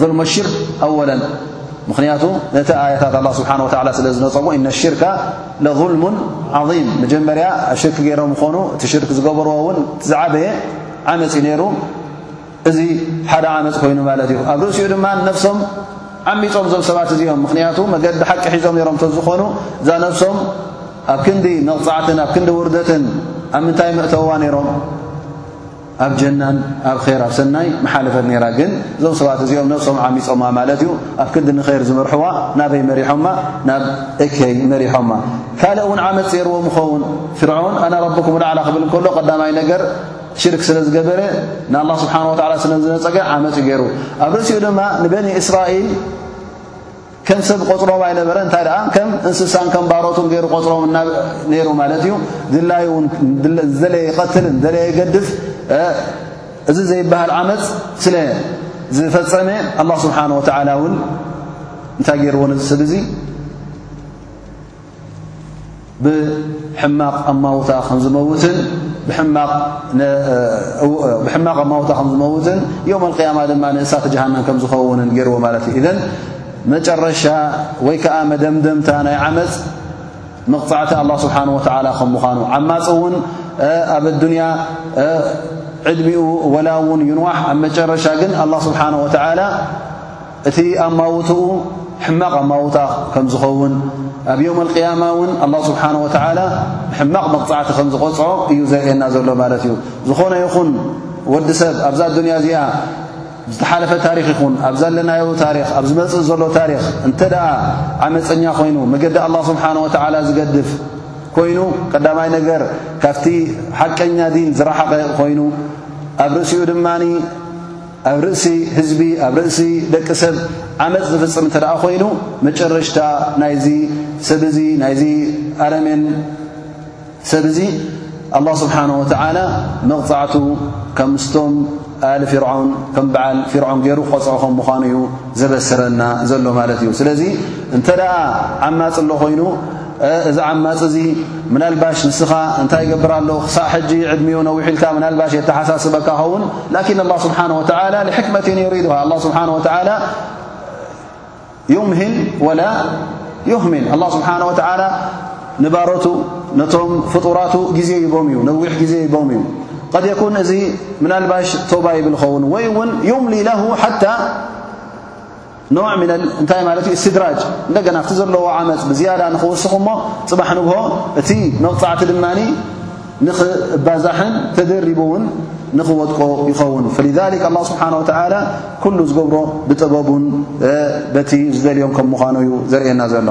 ظልሙ ሽርክ ኣወለ ምኽንያቱ ነቲ ኣያታት ኣላ ስብሓን ወላ ስለ ዝነፀጉ እነ ሽርካ ለظልሙን ዓظም መጀመርያ ሽርክ ገይሮም ኾኑ እቲ ሽርክ ዝገበርዎ እውን ዝዓበየ ዓመፅ እዩ ነይሩ እዚ ሓደ ዓመፅ ኮይኑ ማለት እዩ ኣብ ርእሲኡ ድማ ነፍሶም ዓሚፆም እዞም ሰባት እዚኦም ምኽንያቱ መገዲ ሓቂ ሒዞም ነሮም እተዝኾኑ እዛ ነፍሶም ኣብ ክንዲ መቕፃዕትን ኣብ ክንዲ ውርደትን ኣብ ምንታይ መእተውዋ ነይሮም ኣብ ጀናን ኣብ ር ኣብ ሰናይ መሓለፈት ነራ ግን እዞም ሰባት እዚኦም ነብሶም ዓሚፆማ ማለት እዩ ኣብ ክንዲ ንር ዝመርሕዋ ናበይ መሪሖማ ናብ እከይ መሪሖማ ካልእ እውን ዓመፅ ርዎ ምኸውን ፍርዖን ኣና ረብኩም ላዕላ ክብል ከሎ ቀዳማይ ነገር ሽርክ ስለ ዝገበረ ንኣላ ስብሓን ወላ ስለዝነፀገ ዓመፅ ገይሩ ኣብ ርእሲኡ ድማ ንበኒ እስራኤል ከም ሰብ ቆጽሮም ኣይነበረ እንታይ ደኣ ከም እንስሳን ከም ባሮቱን ገይሩ ቆጽሮም እና ነይሩ ማለት እዩ ድላዩ ውን ዝደለየ ይቐትልን ዝደለየ ይገድፍ እዚ ዘይበሃል ዓመፅ ስለ ዝፈጸመ ኣላ ስብሓን ወተዓላ እውን እንታይ ገይርዎን እዚ ሰብ እዙ ብሕማቕ ኣማውታ ከም ዝመውትን ብሕማቕ ኣማውታ ከም ዝመውትን ዮም ኣልቅያማ ድማ ንእሳት ጀሃንም ከም ዝኸውንን ገይርዎ ማለት እዩ እዘን መጨረሻ ወይ ከዓ መደምደምታ ናይ ዓመፅ መቕፃዕቲ ኣላ ስብሓን ወተዓላ ከም ምዃኑ ዓማፅ እውን ኣብ ኣዱንያ ዕድሚኡ ወላ እውን ይንዋሕ ኣብ መጨረሻ ግን ኣላ ስብሓን ወተዓላ እቲ ኣማውትኡ ሕማቕ ኣማውታ ከም ዝኸውን ኣብ ዮም ኣልቅያማ እውን ኣላ ስብሓን ወተዓላ ብሕማቕ መቕጻዕቲ ከም ዝቖጽዖ እዩ ዘርእየና ዘሎ ማለት እዩ ዝኾነ ይኹን ወዲ ሰብ ኣብዛ ኣዱንያ እዚኣ ዝተሓለፈ ታሪኽ ይኹን ኣብ ዘለናዮ ታሪኽ ኣብ ዝመጽእ ዘሎ ታሪኽ እንተ ደኣ ዓመፀኛ ኮይኑ መገዲ ኣላ ስብሓን ወተዓላ ዝገድፍ ኮይኑ ቀዳማይ ነገር ካብቲ ሓቀኛ ዲን ዝረሓቐ ኮይኑ ኣብ ርእሲኡ ድማ ኣብ ርእሲ ህዝቢ ኣብ ርእሲ ደቂ ሰብ ዓመጽ ዝፍጽም እንተ ደኣ ኮይኑ መጨረሽታ ናይዚ ሰብ እዚ ናይዚ ኣረሜን ሰብ እዚ ኣላህ ስብሓን ወተዓላ መቕጻዕቱ ከም ምስቶም ኣል ፍርዖን ከም በዓል ፍርዖን ገይሩ ክቐፅዖ ከም ምዃኑ እዩ ዘበስረና ዘሎ ማለት እዩ ስለዚ እንተ ደኣ ዓማፅ ኣሎ ኮይኑ እዚ ዓማጺ እዚ ምናልባሽ ንስኻ እንታይ ይገብር ኣሎ ክሳዕ ሕጂ ዕድሚኡ ነዊሕ ኢልካ ምናልባሽ የተሓሳስበካ ኸውን ላኪን ኣላ ስብሓን ወተላ ንሕክመትን ዩሪድሃ ኣላ ስብሓን ወተላ ዩምህል ወላ ዩህሚል ኣላ ስብሓን ወተላ ንባሮቱ ነቶም ፍጡራቱ ግዜ ይቦም እዩ ነዊሕ ግዜ ይቦም እዩ ቀድ የኩን እዚ ምናልባሽ ቶባ ይብል ኸውን ወይ እውን ዩምሊ ለሁ ሓታ ኖዕ ሚነል እንታይ ማለት እዩ እስትድራጅ እንደገና ኣብቲ ዘለዎ ዓመጽ ብዝያዳ ንኽውስኽ እሞ ጽባሕ ንግሆ እቲ መቕጻዕቲ ድማ ንኽባዛሕን ተደሪቡ እውን ንኽወድቆ ይኸውን ፈሊዛሊክ ኣላ ስብሓን ወተዓላ ኩሉ ዝገብሮ ብጥበቡን በቲ ዝደልዮን ከም ምዃኑ እዩ ዘርእየና ዘሎ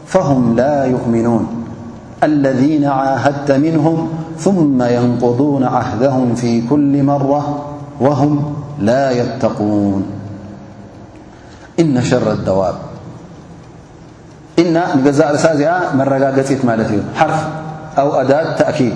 فهم لا يؤمنون الذين عاهدت منهم ثم ينقضون عهدهم في كل مرة وهم لا يتقون إن شر الواب ن ر مرت حرف أو أدد تأكيد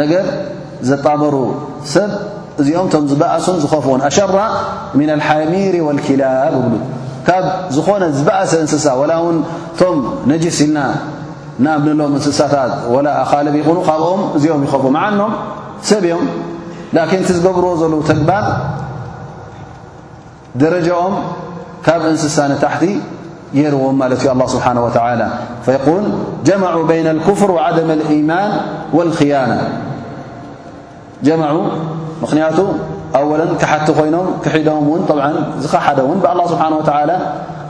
ነገር ዘጣመሩ ሰብ እዚኦም ቶም ዝበኣሱን ዝኸፍኡን ኣሸራ ምን ኣልሓሚር ወልኪላብ እብሉ ካብ ዝኾነ ዝበኣሰ እንስሳ ወላ እውን ቶም ነጅስ ኢልና ንኣብንሎም እንስሳታት ወላ ኣኻልብ ይኹኑ ካብኦም እዚኦም ይኸፍኡ መዓኖም ሰብ እዮም ላኪን እቲ ዝገብርዎ ዘለዉ ተግባር ደረጃኦም ካብ እንስሳ ንታሕቲ ገይርዎም ማለት እዩ ኣላ ስብሓን ወተላ ፈየቁል ጀመዑ በይና ልክፍር ዓደም ልኢማን ወልክያና ጀመዑ ምኽንያቱ ኣወለን ክሓቲ ኮይኖም ክሒዶም እውን ብ ዝኸሓደ እውን ብኣላ ስብሓን ወተዓላ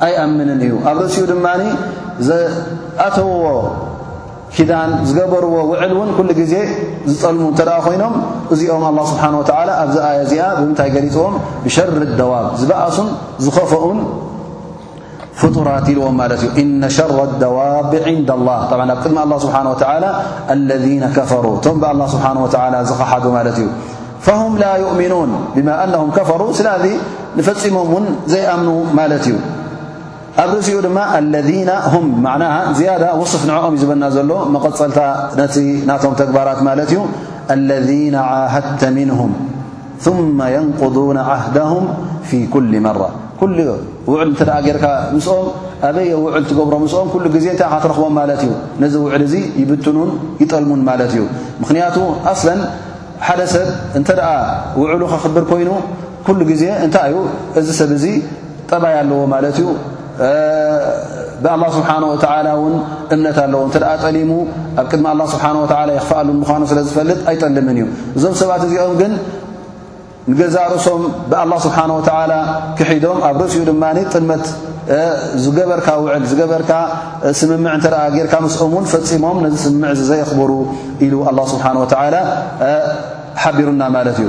ኣይኣምንን እዩ ኣብ ርእሲኡ ድማ ዘኣተውዎ ኪዳን ዝገበርዎ ውዕል እውን ኩሉ ግዜ ዝጠልሙ እንተ ኮይኖም እዚኦም ኣላ ስብሓን ወተዓላ ኣብዚ ኣያ እዚኣ ብምንታይ ገሊፅዎም ብሸር ደዋብ ዝበእሱን ዝኸፈኡን ፍጡራት ኢልዎም ማለት እዩ እነ ሸረ ደዋብ ዕንዳ ላ ብ ኣብ ቅድሚ ኣላ ስብሓን ወተዓላ ኣለነ ከፈሩ እቶም ብኣላ ስብሓን ወተዓላ ዝኸሓዱ ማለት እዩ ፈሁም ላ ዩእሚኑን ብማ ኣነም ከፈሩ ስለዚ ንፈፂሞም እውን ዘይኣምኑ ማለት እዩ ኣብ ርእሲኡ ድማ ኣለዚና ሁም ማዕናሃ ዝያዳ ውስፍ ንዕኦም እዩ ዝበና ዘሎ መቐፀልታ ነቲ ናቶም ተግባራት ማለት እዩ ኣለዚነ ዓሃድተ ምንሁም ثመ የንቁዱነ ዓህደሁም ፊ ኩል መራ ኩሉ ውዕል እንተ ጌርካ ምስኦም ኣበየ ውዕል ትገብሮ ምስኦም ኩሉ ግዜ እንታይ ካ ትረኽቦም ማለት እዩ ነዚ ውዕል እዚ ይብትኑን ይጠልሙን ማለት እዩ ምኽንያቱ ኣስለን ሓደ ሰብ እንተ ደኣ ውዕሉ ከኽብር ኮይኑ ኩሉ ግዜ እንታይ እዩ እዚ ሰብ እዚ ጠባይ ኣለዎ ማለት እዩ ብኣላه ስብሓን ወተላ እውን እምነት ኣለዎ እንተ ጠሊሙ ኣብ ቅድሚ ኣላ ስብሓን ወላ የኽፍኣሉ ምዃኑ ስለ ዝፈልጥ ኣይጠልምን እዩ እዞም ሰባት እዚኦም ግን ንገዛ ርእሶም ብኣላ ስብሓን ወተላ ክሒዶም ኣብ ርእሲኡ ድማ ጥልመት ዝገበርካ ውዕል ዝገበርካ ስምምዕ እንተ ጌርካ ምስኦም እውን ፈፂሞም ነዚ ስምምዕ እ ዘየኽብሩ ኢሉ ኣላ ስብሓን ወተላ ሓቢሩና ማለት እዩ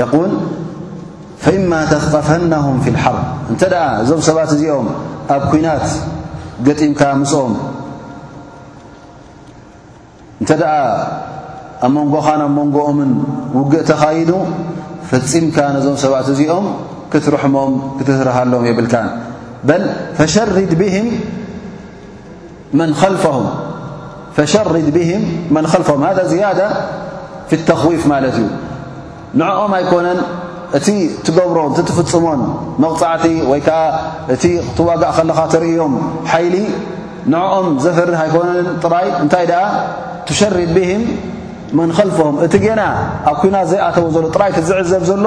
የቁል ፈኢማ ተስቀፈናሁም ፊ ልሓርብ እንተ ደኣ እዞም ሰባት እዚኦም ኣብ ኩናት ገጢምካ ምስኦም እንተ ደኣ ኣብ መንጎኻን ኣብ መንጎኦምን ውግእ ተኻይዱ ፈጺምካ ነዞም ሰባት እዚኦም ክትርሕሞም ክትህርሃሎም የብልካን በል ፈሸሪድ ብህም መን ኸልፈሁም ፈሸርድ ብህም መን ኸልፈሁም ሃ ዝያዳ ፊ ተኽዊፍ ማለት እዩ ንዕኦም ኣይኮነን እቲ ትገብሮ እቲ ትፍጽሞን መቕጻዕቲ ወይ ከዓ እቲ ክትዋጋእ ከለኻ ትርእዮም ሓይሊ ንዕኦም ዘፍርህ ኣይኮነን ጥራይ እንታይ ደኣ ትሸርድ ብህም መን ኸልፈሁም እቲ ገና ኣብ ኩናት ዘይኣተወ ዘሎ ጥራይ ትዝዕዘብ ዘሎ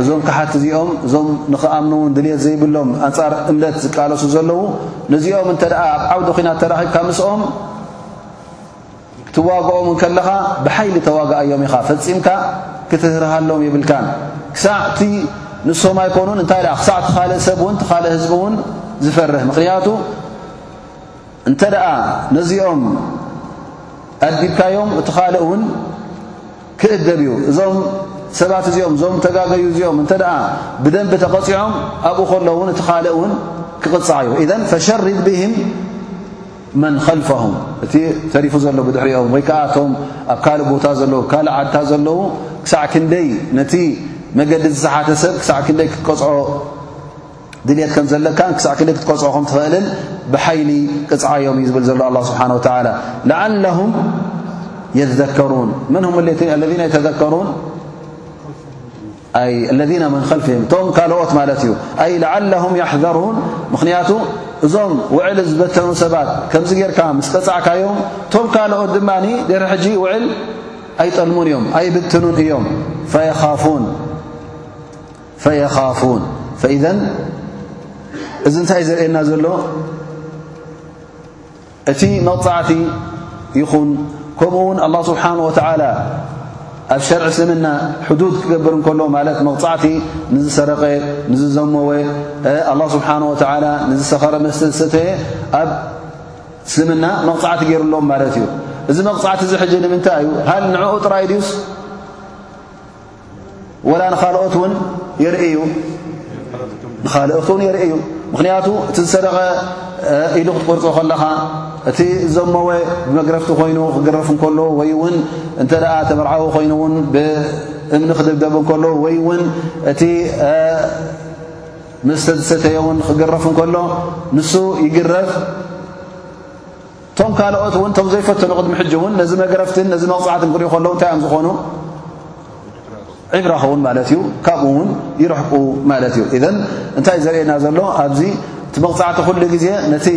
እዞም ካሓድቲ እዚኦም እዞም ንኽኣምኑ ውን ድልት ዘይብሎም ኣንጻር እምነት ዝቃለሱ ዘለዉ ንዚኦም እንተ ኣብ ዓውዲ ኩናት ተራኺብካ ምስኦም ክትዋግኦም ከለኻ ብሓይሊ ተዋግኣዮም ኢኻ ፈጺምካ ክትህርሃሎም የብልካን ክሳዕቲ ንሶም ኣይኮኑን እንታይ ኣ ክሳዕ ትኻል ሰብ ውን ትኻል ህዝቢ እውን ዝፈርህ ምኽንያቱ እንተ ደኣ ነዚኦም ኣዲብካዮም እቲ ኻልእ እውን ክእደብ እዩ። እዞም ሰባት እዚኦም እዞም ተጋገዩ እዚኦም እንተ ብደንቢ ተቐጺዖም ኣብኡ ከሎ ውን እቲ ካልእ እውን ክቕጻዕ እዩ። ኢዘን ፈሸሪድ ብህም መን ኸልፈሁም እቲ ተሪፉ ዘሎ ብድሕሪኦም ወይ ከዓ እቶም ኣብ ካልእ ቦታ ዘለዉ ካልእ ዓድታ ዘለዉ ክሳዕ ክንደይ ነቲ መገዲ ዝሰሓተ ሰብ ክሳዕ ክንደይ ክትቀፅዖ ድልት ከም ዘለካን ክሳዕ ክንዲ ክትቀጽዖ ከም ትኽእልን ብሓይሊ ቅጽዓዮም እዩ ዝብል ዘሎ ኣላ ስብሓን ወተዓላ ለዓለሁም የዘከሩን መን ሁም ለዚና የተዘከሩን ለذነ መን ኸልፍም እቶም ካልኦት ማለት እዩ ኣይ ለዓለሁም የሕዘሩን ምኽንያቱ እዞም ውዕል ዝበተኑ ሰባት ከምዚ ጌርካ ምስ ቀጻዕካዮም እቶም ካልኦት ድማ ድሪ ሕጂ ውዕል ኣይጠልሙን እዮም ኣይብትኑን እዮም ፈየኻፉን ፈየኻፉን ፈኢዘን እዚ እንታይ ዘርእየና ዘሎ እቲ መቕፃዕቲ ይኹን ከምኡ ውን ኣላ ስብሓን ወተዓላ ኣብ ሸርዒ እስልምና ሕዱድ ክገብር እንከሎ ማለት መቕፃዕቲ ንዝሰረቐ ንዝዘመወ ኣላ ስብሓን ወተዓላ ንዝሰኸረ መስተ ዝሰተየ ኣብ እስልምና መቕፃዕቲ ገይሩሎም ማለት እዩ እዚ መቕፃዕቲ እዚ ሕጂ ንምንታይ እዩ ሃል ንዕኡ ጥራይ ድዩስ ወላ ንኻልኦት ውን የርእዩ ንኻልኦት ውን የርእዩ ምኽንያቱ እቲ ዝሰረቐ ኢዱ ክትቆርፆ ከለኻ እቲ ዘሞወ ብመግረፍቲ ኮይኑ ክግረፍ እንከሎ ወይ ውን እንተ ተበርዓዊ ኮይኑ ውን ብእምኒ ክድብደብ እንከሎ ወይ ውን እቲ መስተዝሰተየውን ክግረፍ እንከሎ ንሱ ይግረፍ እቶም ካልኦት እውን እቶም ዘይፈተኑ ቅድሚ ሕጂ እውን ነዚ መግረፍትን ነዚ መቕጻዕትን ክሪኡ ከለዉ እንታይ እዮም ዝኾኑ ዕብራ ኸውን ማለት እዩ ካብኡ እውን ይርሕቁ ማለት እዩ እዘን እንታይ እዩ ዘርእየና ዘሎ ኣብዚ እቲ መቕጻዕቲ ኩሉ ግዜ ነቲ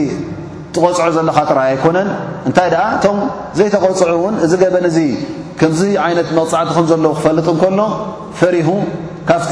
ትቐጽዑ ዘለኻ ጥራይ ኣይኮነን እንታይ ደኣ እቶም ዘይተቐጽዑ እውን እዚ ገበን እዚ ከምዚ ዓይነት መቕጻዕቲ ከም ዘለዉ ክፈልጥ እንከሎ ፈሪሁ ካብቲ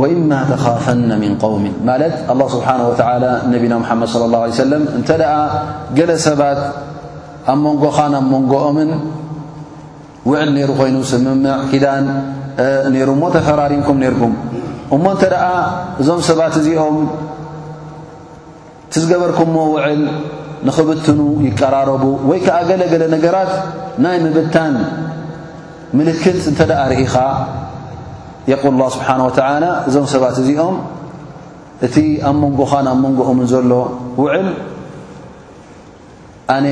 ወእማ ተኻፈነ ምን ም ማለት ኣላ ስብሓን ወተላ ነቢና ሙሓመድ ለ ላ ሰለም እንተ ደኣ ገለ ሰባት ኣብ መንጎኻን ኣብ መንጎኦምን ውዕል ነይሩ ኮይኑ ስምምዕ ኪዳን ነይሩ እሞ ተፈራሪምኩም ነርኩም እሞ እንተ ደኣ እዞም ሰባት እዚኦም እቲ ዝገበርኩሞ ውዕል ንኽብትኑ ይቀራረቡ ወይ ከኣ ገለ ገለ ነገራት ናይ ምብታን ምልክት እንተ ደኣ ርኢኻ የቁል ላ ስብሓን ወተዓላ እዞም ሰባት እዚኦም እቲ ኣብ መንጎኻን ኣብ መንጎኦምን ዘሎ ውዕል ኣነ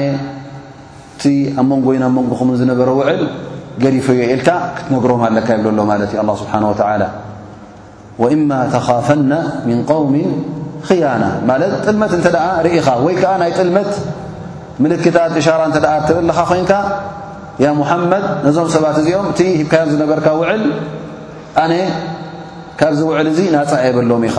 እቲ ኣብ መንጎይን ኣብ መንጎኹምን ዝነበረ ውዕል ገዲፈዮ ኢልካ ክትነግሮም ኣለካ ይብሎ ኣሎ ማለት እዩ ኣላ ስብሓን ወተዓላ ወእማ ተኻፈነ ምን ቀውሚ ኽያና ማለት ጥልመት እንተ ርኢኻ ወይ ከዓ ናይ ጥልመት ምልክታት እሻራ እተ ትርልኻ ኮይንካ ያ ሙሓመድ ነዞም ሰባት እዚኦም እቲ ሂብካዮም ዝነበርካ ውዕል ኣነ ካብዚ ውዕል እዙ ናፃ የብሎም ኢኻ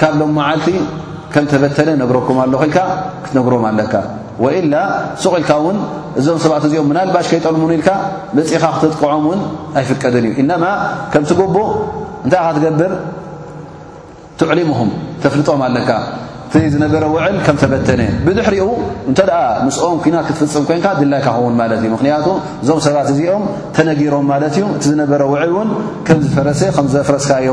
ካብ ሎም መዓልቲ ከም ተበተነ ነግረኩም ኣለኹ ኢልካ ክትነግሮም ኣለካ ወኢላ ሱቕ ኢልካ እውን እዞም ሰባት እዚኦም ምናልባሽ ከይጠልሙን ኢልካ መጺኻ ክተጥቅዖም እውን ኣይፍቀድን እዩ እነማ ከምቲ ጉቡእ እንታይ ኻ ትገብር ትዕሊሙኹም ተፍልጦም ኣለካ እቲ ዝነበረ ውዕል ከም ተበተነ ብድሕሪኡ እንተ ደኣ ምስኦም ኩናት ክትፍጽም ኮንካ ድላይካ ክኸውን ማለት እዩ ምኽንያቱ እዞም ሰባት እዚኦም ተነጊሮም ማለት እዩ እቲ ዝነበረ ውዕል እውን ከም ዝፈረሰ ከም ዘፍረስካዮ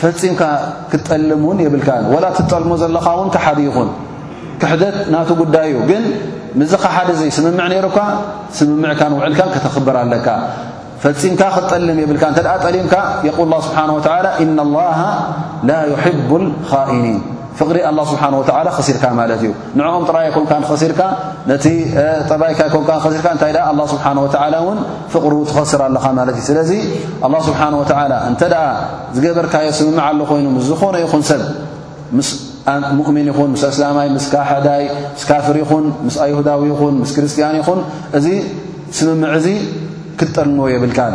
ፈጺምካ ክትጠልም ውን የብልካን ወላ ትጠልሞ ዘለኻ ውን ከሓዲ ይኹን ክሕደት ናቱ ጉዳይ እዩ ግን ምዚ ከሓዲ እዚ ስምምዕ ነይሩካ ስምምዕካን ውዕልካን ከተኽብር ኣለካ ፈጺምካ ክትጠልም የብልካ እንተ ጠሊምካ የቁል ላ ስብሓን ወተላ ኢነ ላሃ ላ ዩሕቡ ልኻኢኒን ፍቕሪ ኣላ ስብሓን ወተላ ኽሲርካ ማለት እዩ ንዕኦም ጥራይ ኣይኮንካን ኸሲርካ ነቲ ጠባይካ ኣይኮንካ ኸሲርካ እንታይ ደኣ ኣላ ስብሓን ወተዓላ እውን ፍቕሩ ትኸስር ኣለኻ ማለት እዩ ስለዚ ኣላ ስብሓን ወተዓላ እንተ ደኣ ዝገበርካዮ ስምምዕ ኣሎ ኮይኑ ምስ ዝኾነ ይኹን ሰብ ምስ ሙእሚን ይኹን ምስ እስላማይ ምስ ካሕዳይ ምስ ካፍር ይኹን ምስ ኣይሁዳዊ ይኹን ምስ ክርስትያን ይኹን እዚ ስምምዕ እዚ ክትጠልሞ የብልካን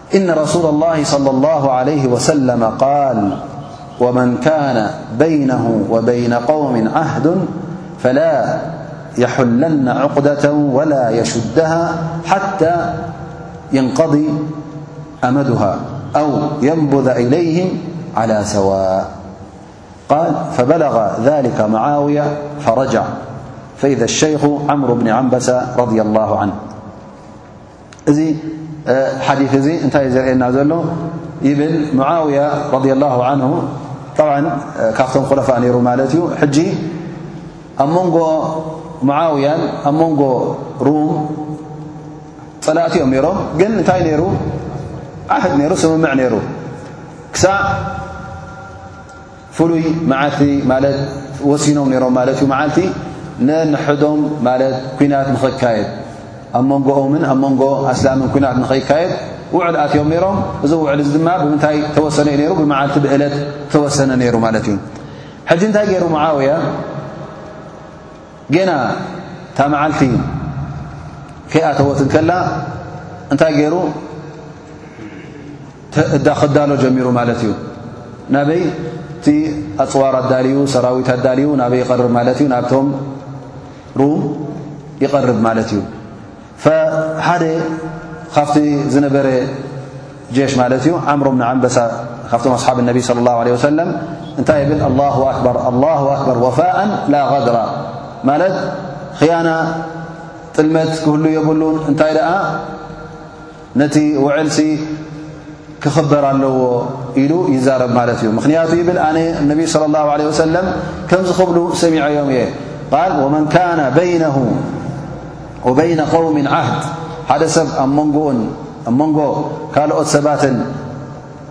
إن رسول الله صلى الله عليه وسلم - قال ومن كان بينه وبين قوم عهد فلا يحلن عقدة ولا يشدها حتى ينقضي أمدها أو ينبذ إليهم على سواء قال فبلغ ذلك معاوية فرجع فإذا الشيخ عمر بن عنبس رضي الله عنه እዚ ሓዲث እዚ እንታይ ዘርእየና ዘሎ ይብል ሙዓውያ ረض ላه ን ብ ካብቶም ኮለፋ ነይሩ ማለት እዩ ሕጂ ኣብ መንጎ ሙዓውያን ኣብ መንጎ ሩም ፀላእቲ እዮም ነይሮም ግን እንታይ ነይሩ ዓህድ ነይሩ ስምምዕ ነይሩ ክሳዕ ፍሉይ መዓልቲ ማለት ወሲኖም ነይሮም ማለት እዩ። መዓልቲ ነንሕዶም ማለት ኩናት ንኸካየድ ኣብ መንጎኦምን ኣብ መንጎ ኣስላምን ኩናት ንኸይካየድ ውዕል ኣትዮም ነይሮም። እዚ ውዕል እዚ ድማ ብምንታይ ተወሰነ እዩ ነይሩ? ብመዓልቲ ብእለት ተወሰነ ነይሩ ማለት እዩ። ሕጂ እንታይ ገይሩ ሙዓውያ ጌና እታ መዓልቲ ከይኣተወት እንከላ እንታይ ገይሩ? እዳ ክዳሎ ጀሚሩ ማለት እዩ ናበይ እቲ ኣፅዋር ኣዳልዩ ሰራዊት ኣዳልዩ ናበይ ይቐርብ ማለት እዩ ናብቶም ሩም ይቐርብ ማለት እዩ ሓደ ካብቲ ዝነበረ ጀሽ ማለት እዩ ዓምሮ ብ ንዓንበሳ ካብቶም ኣስሓብ ነቢ صለ ላه ለ ወሰለም እንታይ ይብል ኣላ ኣክበር ኣላ ኣክበር ወፋء ላ غድራ ማለት ክያና ጥልመት ክህሉ የብሉን እንታይ ደኣ ነቲ ውዕልሲ ክኽበር ኣለዎ ኢሉ ይዛረብ ማለት እዩ ምኽንያቱ ይብል ኣነ ነቢይ صለ ላه ለ ወሰለም ከምዚ ክብሉ ሰሚዐዮም እየ ቃል ወመን ካነ በይነሁ ወበይነ ኸውሚ ዓህድ ሓደ ሰብ ኣብ መንጎኡን ኣብ መንጎ ካልኦት ሰባትን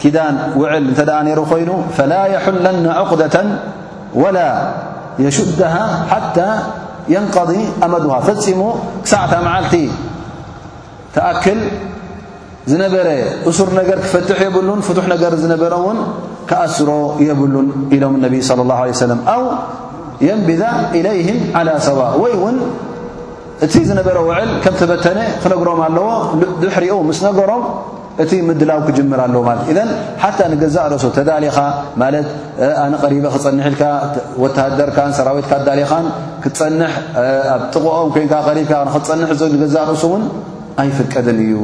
ኪዳን ውዕል እንተ ደኣ ነይሩ ኮይኑ ፈላ የሕለና ዕቕደة ወላ የሹድሃ ሓታ የንቀض ኣመድሃ ፈፂሙ ክሳዕታ መዓልቲ ክኣክል ዝነበረ እሱር ነገር ክፈትሕ የብሉን ፍቱሕ ነገር ዝነበረ እውን ክኣስሮ የብሉን ኢሎም ነቢይ صለ ላه ለ ሰለም ኣው የንብዛ ኢለይህም ዓላ ሰዋ ወይ እውን እቲ ዝነበረ ውዕል ከም ተበተነ ክነግሮም ኣለዎ ድሕሪኡ ምስ ነገሮም እቲ ምድላው ክጅምር ኣለዎ ማለት ኢዘን ሓታ ንገዛእ ርእሱ ተዳሊኻ ማለት ኣነ ቀሪበ ክፀንሕ ኢልካ ወተሃደርካን ሰራዊትካ ኣዳሊኻን ክትፀንሕ ኣብ ጥቕኦም ኮንካ ቀሪብካ ንክትፀንሕ ዞ ንገዛእ ርእሱ እውን ኣይፍቀድን እዩ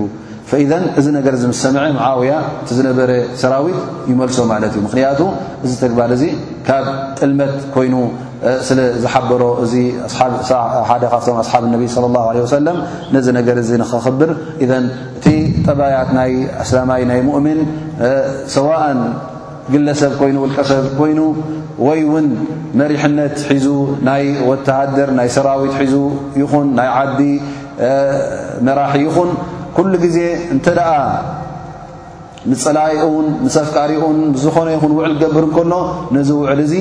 ፈኢዘን እዚ ነገር እዚ ምስ ሰምዐ መዓውያ እቲ ዝነበረ ሰራዊት ይመልሶ ማለት እዩ ምክንያቱ እዚ ተግባር እዚ ካብ ጥልመት ኮይኑ ስለ ዝሓበሮ እዚ ሓደ ካብቶም ኣስሓብ ነቢ ለ ላ ለ ወሰለም ነዚ ነገር እዚ ንኸኽብር ኢዘን እቲ ጠባያት ናይ ኣስላማይ ናይ ሙእምን ሰዋእን ግለሰብ ኮይኑ ውልቀሰብ ኮይኑ ወይ ውን መሪሕነት ሒዙ ናይ ወተሃደር ናይ ሰራዊት ሒዙ ይኹን ናይ ዓዲ መራሒ ይኹን ኩሉ ግዜ እንተ ንጸላኢኡን ምስ ኣፍቃሪኡን ምስ ዝኾነ ይኹን ውዕል ክገብር እንከሎ ነዚ ውዕል እዚ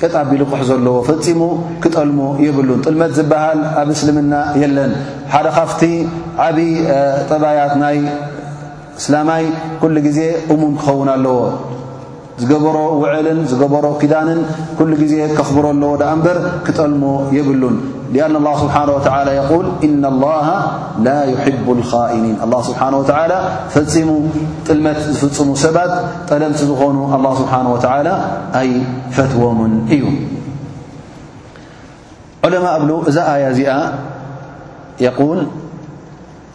ቀጥ ኣቢሉ ክሕዞ ኣለዎ ፈጺሙ ክጠልሞ የብሉን ጥልመት ዝበሃል ኣብ እስልምና የለን ሓደ ካብቲ ዓብዪ ጠባያት ናይ እስላማይ ኩሉ ግዜ እሙን ክኸውን ኣለዎ ዝገበሮ ውዕልን ዝገበሮ ኪዳንን ኩሉ ግዜ ከኽብሮ ኣለዎ ደኣ እምበር ክጠልሞ የብሉን ሊኣና ላ ስብሓን ወተላ የቁል እና ላሃ ላ ዩሕቡ ልካኢኒን ኣላ ስብሓን ወተላ ፈፂሙ ጥልመት ዝፍፅሙ ሰባት ጠለምቲ ዝኾኑ ኣላ ስብሓን ወተላ ኣይፈትዎምን እዩ ዑለማ እብሉ እዛ ኣያ እዚኣ የቁል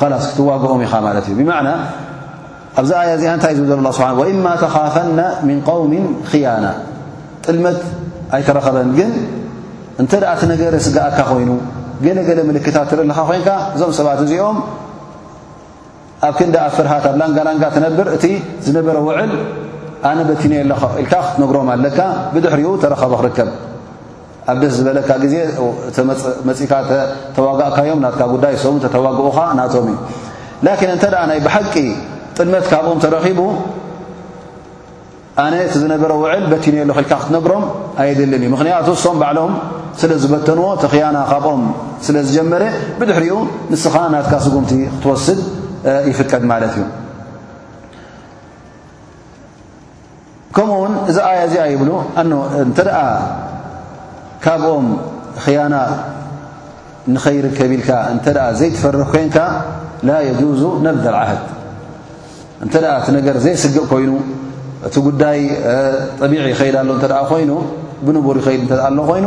ኸላስ ክትዋግኦም ኢኻ ማለት እዩ ብማዕና ኣብዛ ኣያ እዚኣ እንታይ ዝብል ዘሎ ስብሓ ወእማ ተኻፈና ምን ቐውሚ ክያና ጥልመት ኣይተረኸበን ግን እንተ ደኣ እቲ ነገር ስጋኣካ ኮይኑ ገለገለ ምልክታት ትርኢ ኣለኻ ኮንካ እዞም ሰባት እዚኦም ኣብ ክንዲ ኣብ ፍርሃት ኣብ ላንጋላንጋ ትነብር እቲ ዝነበረ ውዕል ኣነ በቲኒ ኣለኻ ኢልካ ክትነግሮም ኣለካ ብድሕሪኡ ተረኸበ ክርከብ ኣብ ደስ ዝበለካ ግዜ መፅእካ ተዋጋእካዮም ናትካ ጉዳይ ሰ ተተዋግኡኻ ናቶም እዩ ላኪን እንተ ናይ ብሓቂ ጥልመት ካብኦም ተረኺቡ ኣነ እቲ ዝነበረ ውዕል በቲኒ ሎ ክልካ ክትነግሮም ኣየድልን እዩ ምክንያቱ ሶም ባዕሎም ስለ ዝበተንዎ ተክያና ካብኦም ስለ ዝጀመረ ብድሕሪኡ ንስኻ ናትካ ስጉምቲ ክትወስድ ይፍቀድ ማለት እዩ ከምኡ ውን እዚ ኣያ እዚኣ ይብሉ ኣኖ እንተ ደኣ ካብኦም ኽያና ንኸይርከብ ኢልካ እንተ ዘይትፈርህ ኮንካ ላ የጁዙ ነብደ ዓህድ እንተ እቲ ነገር ዘየስግእ ኮይኑ እቲ ጉዳይ ጠቢዒ ይኸይድ ኣሎ እተ ኮይኑ ብንቡር ይኸይድ እተ ኣሎ ኮይኑ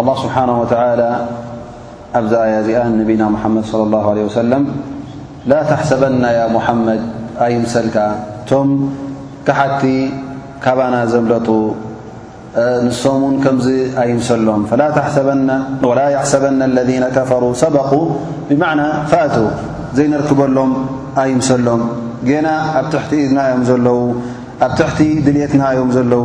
ኣላህ ስብሓን ወተላ ኣብዚ ኣያ እዚኣ ነቢና ሙሓመድ ለ ላ ለ ወሰለም ላ ተሕሰበና ያ ሙሓመድ ኣይምሰልካ እቶም ካሓቲ ካባና ዘምለጡ ንሶም ውን ከምዚ ኣይምሰሎም ላ ሕሰበና ለذ ከፈሩ ሰበቁ ብማዕና ፋእቱ ዘይነርክበሎም ኣይምሰሎም ጌና ኣብ ትሕቲ ኢድና እዮም ዘለዉ ኣብ ትሕቲ ድልትና እዮም ዘለዉ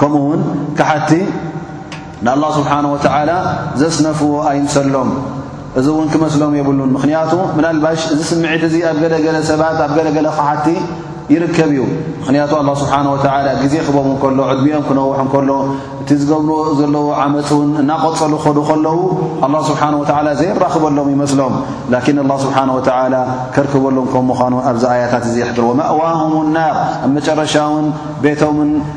ከምኡ ውን ካሓቲ ንኣላ ስብሓን ወተዓላ ዘስነፍዎ ኣይምሰሎም እዚ እውን ክመስሎም የብሉን ምኽንያቱ ምናልባሽ እዚ ስምዒት እዚ ኣብ ገለገለ ሰባት ኣብ ገለገለ ካሓቲ ይርከብ እዩ ምኽንያቱ ኣላ ስብሓን ወተላ ግዜ ክቦም እንከሎ ዕድሚኦም ክነውሕ እንከሎ እቲ ዝገብርዎ ዘለዉ ዓመፅ እውን እናቐፀሉ ክኸዱ ከለዉ ኣላ ስብሓን ወተላ ዘየራኽበሎም ይመስሎም ላኪን ኣላ ስብሓን ወተላ ከርክበሎም ከም ምዃኑ ኣብዚ ኣያታት እዚ ይሕብር ወመእዋሁም ናር ኣብ መጨረሻ እውን ቤቶምን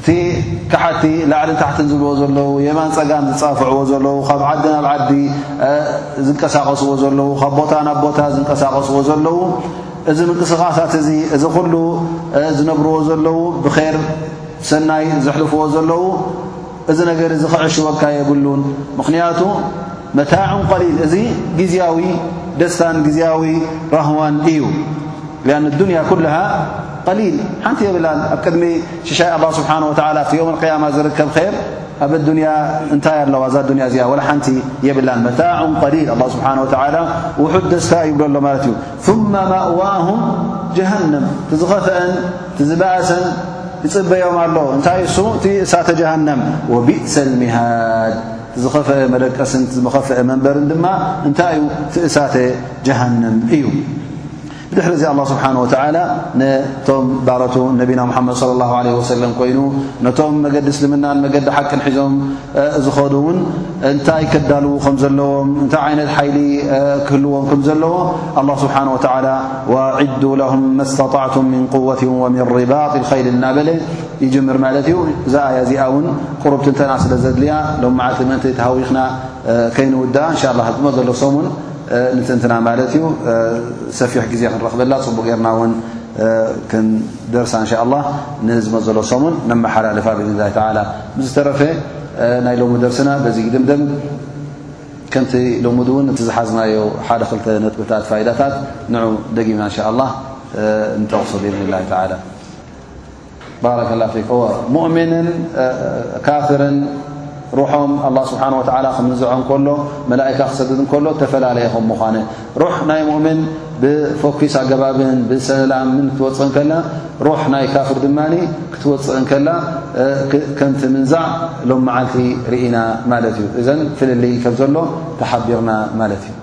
እቲ ካሓቲ ላዕልን ታሕትን ዝብልዎ ዘለዉ የማን ጸጋም ዝጻፍዕዎ ዘለዉ ካብ ዓዲ ናብ ዓዲ ዝንቀሳቐስዎ ዘለዉ ካብ ቦታ ናብ ቦታ ዝንቀሳቐስዎ ዘለዉ እዚ ምንቅስቓሳት እዚ እዚ ኩሉ ዝነብርዎ ዘለዉ ብኼር ሰናይ ዘሕልፍዎ ዘለዉ እዚ ነገር እዚ ክዕሽወካ የብሉን ምኽንያቱ መታዕን ቀሊል እዚ ግዜያዊ ደስታን ግዜያዊ ራህዋን እዩ ያን ዱንያ ኩልሃ ቀሊል ሓንቲ የብላን ኣብ ቅድሚ ሽሻይ ኣላ ስብሓን ወተላ ኣብቲ ዮም ቅያማ ዝርከብ ኸር ኣብ ኣዱንያ እንታይ ኣለዋ እዛ ኣዱንያ እዚኣ ወላ ሓንቲ የብላን መታዕን ቀሊል ኣላ ስብሓን ወተላ ውሑድ ደስታ ይብሎ ኣሎ ማለት እዩ ማ ማእዋሁም ጀሃንም ቲዝኸፍአን እቲ ዝበኣሰን ይጽበዮም ኣሎ እንታይ እሱ እቲ እሳተ ጀሃነም ወቢእሰል ሚሃድ እቲ ዝኸፈአ መደቀስን እቲ ዝኸፈአ መንበርን ድማ እንታይ እዩ እቲ እሳተ ጀሃነም እዩ ብድሕሪ እዚ ኣላ ስብሓን ወተዓላ ነቶም ባረቱ ነቢና ሙሓመድ ለ ላሁ ለ ወሰለም ኮይኑ ነቶም መገዲ እስልምናን መገዲ ሓቅን ሒዞም ዝኸዱ እውን እንታይ ከዳልዉ ከም ዘለዎም እንታይ ዓይነት ሓይሊ ክህልዎም ከም ዘለዎ ኣላ ስብሓን ወተዓላ ወዒዱ ለሁም መስተጣዕቱም ምን ቁወት ወምን ሪባጢ ልከይል እናበለ ይጅምር ማለት እዩ እዛ ኣያ እዚኣ እውን ቅሩብ ትንተና ስለ ዘድልያ ሎም መዓልቲ ምእንቲ ተሃዊኽና ከይንውድኣ እንሻ ላ ዝመ ዘሎ ሰሙን ንትንትና ማለት እዩ ሰፊሕ ግዜ ክንረኽበላ ፅቡቅ ጌርና እውን ክንደርሳ እንሻ ላ ንዝመ ዘሎ ሰሙን ነመሓላልፋ ብእዝኒ ላ ተላ ብዝተረፈ ናይ ሎሚ ደርስና በዚ ይድምደም። ከምቲ ልሙድ እውን እቲ ዝሓዝናዮ ሓደ ክልተ ነጥብታት ፋይዳታት ንዑ ደጊምና እንሻ ኣላህ ንጠቕሶ ብኢዝኒላሂ ተዓላ። ባረከ ላሁ ፊክ። እወ ሙእሚንን ካፍርን ሩሖም ኣላህ ስብሓነ ወተዓላ ክምንዝዖም ከሎ መላኢካ ክሰድድ እንከሎ እተፈላለየ ከም ምዃነ ሩሕ ናይ ሙእምን ብፎኪስ ኣገባብን ብሰላምን ክትወፅእ ከላ ሩሕ ናይ ካፍር ድማ ክትወፅእ ከላ ከምቲ ምንዛዕ ሎም መዓልቲ ርኢና ማለት እዩ እዘን ፍልልይ ከም ዘሎ ተሓቢርና ማለት እዩ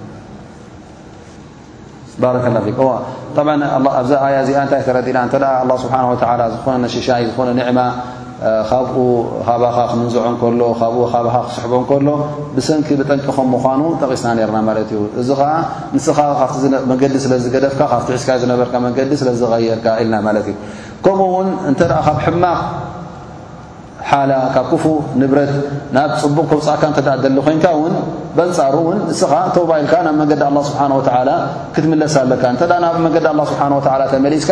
ባረከ ላ ፊክ ብ ኣብዛ ኣያ እዚኣ እንታይ ተረዲና እተ ስብሓ ወ ዝኾነ ነሽሻይ ዝኾነ ኒዕማ ካብኡ ካባኻ ክምንዝዖ እንከሎ ካብኡ ካባኻ ክስሕቦ እንከሎ ብሰንኪ ብጠንቂ ከም ምዃኑ ጠቒስና ነርና ማለት እዩ እዚ ኸዓ ንስኻ ካብቲ መገዲ ስለ ዝገደፍካ ካብቲ ሒዝካ ዝነበርካ መገዲ ስለ ዝቐየርካ ኢልና ማለት እዩ ከምኡ ውን እንተ ካብ ሕማቕ ሓላ ካብ ክፉ ንብረት ናብ ፅቡቕ ከውፃእካ እተ ደሊ ኮንካ ውን በንፃሩ ውን ንስኻ ተባ ኢልካ ናብ መገዲ ኣላ ስብሓን ወተላ ክትምለስ ኣለካ እንተ ናብ መገዲ ኣላ ስብሓን ወተላ ተመሊስካ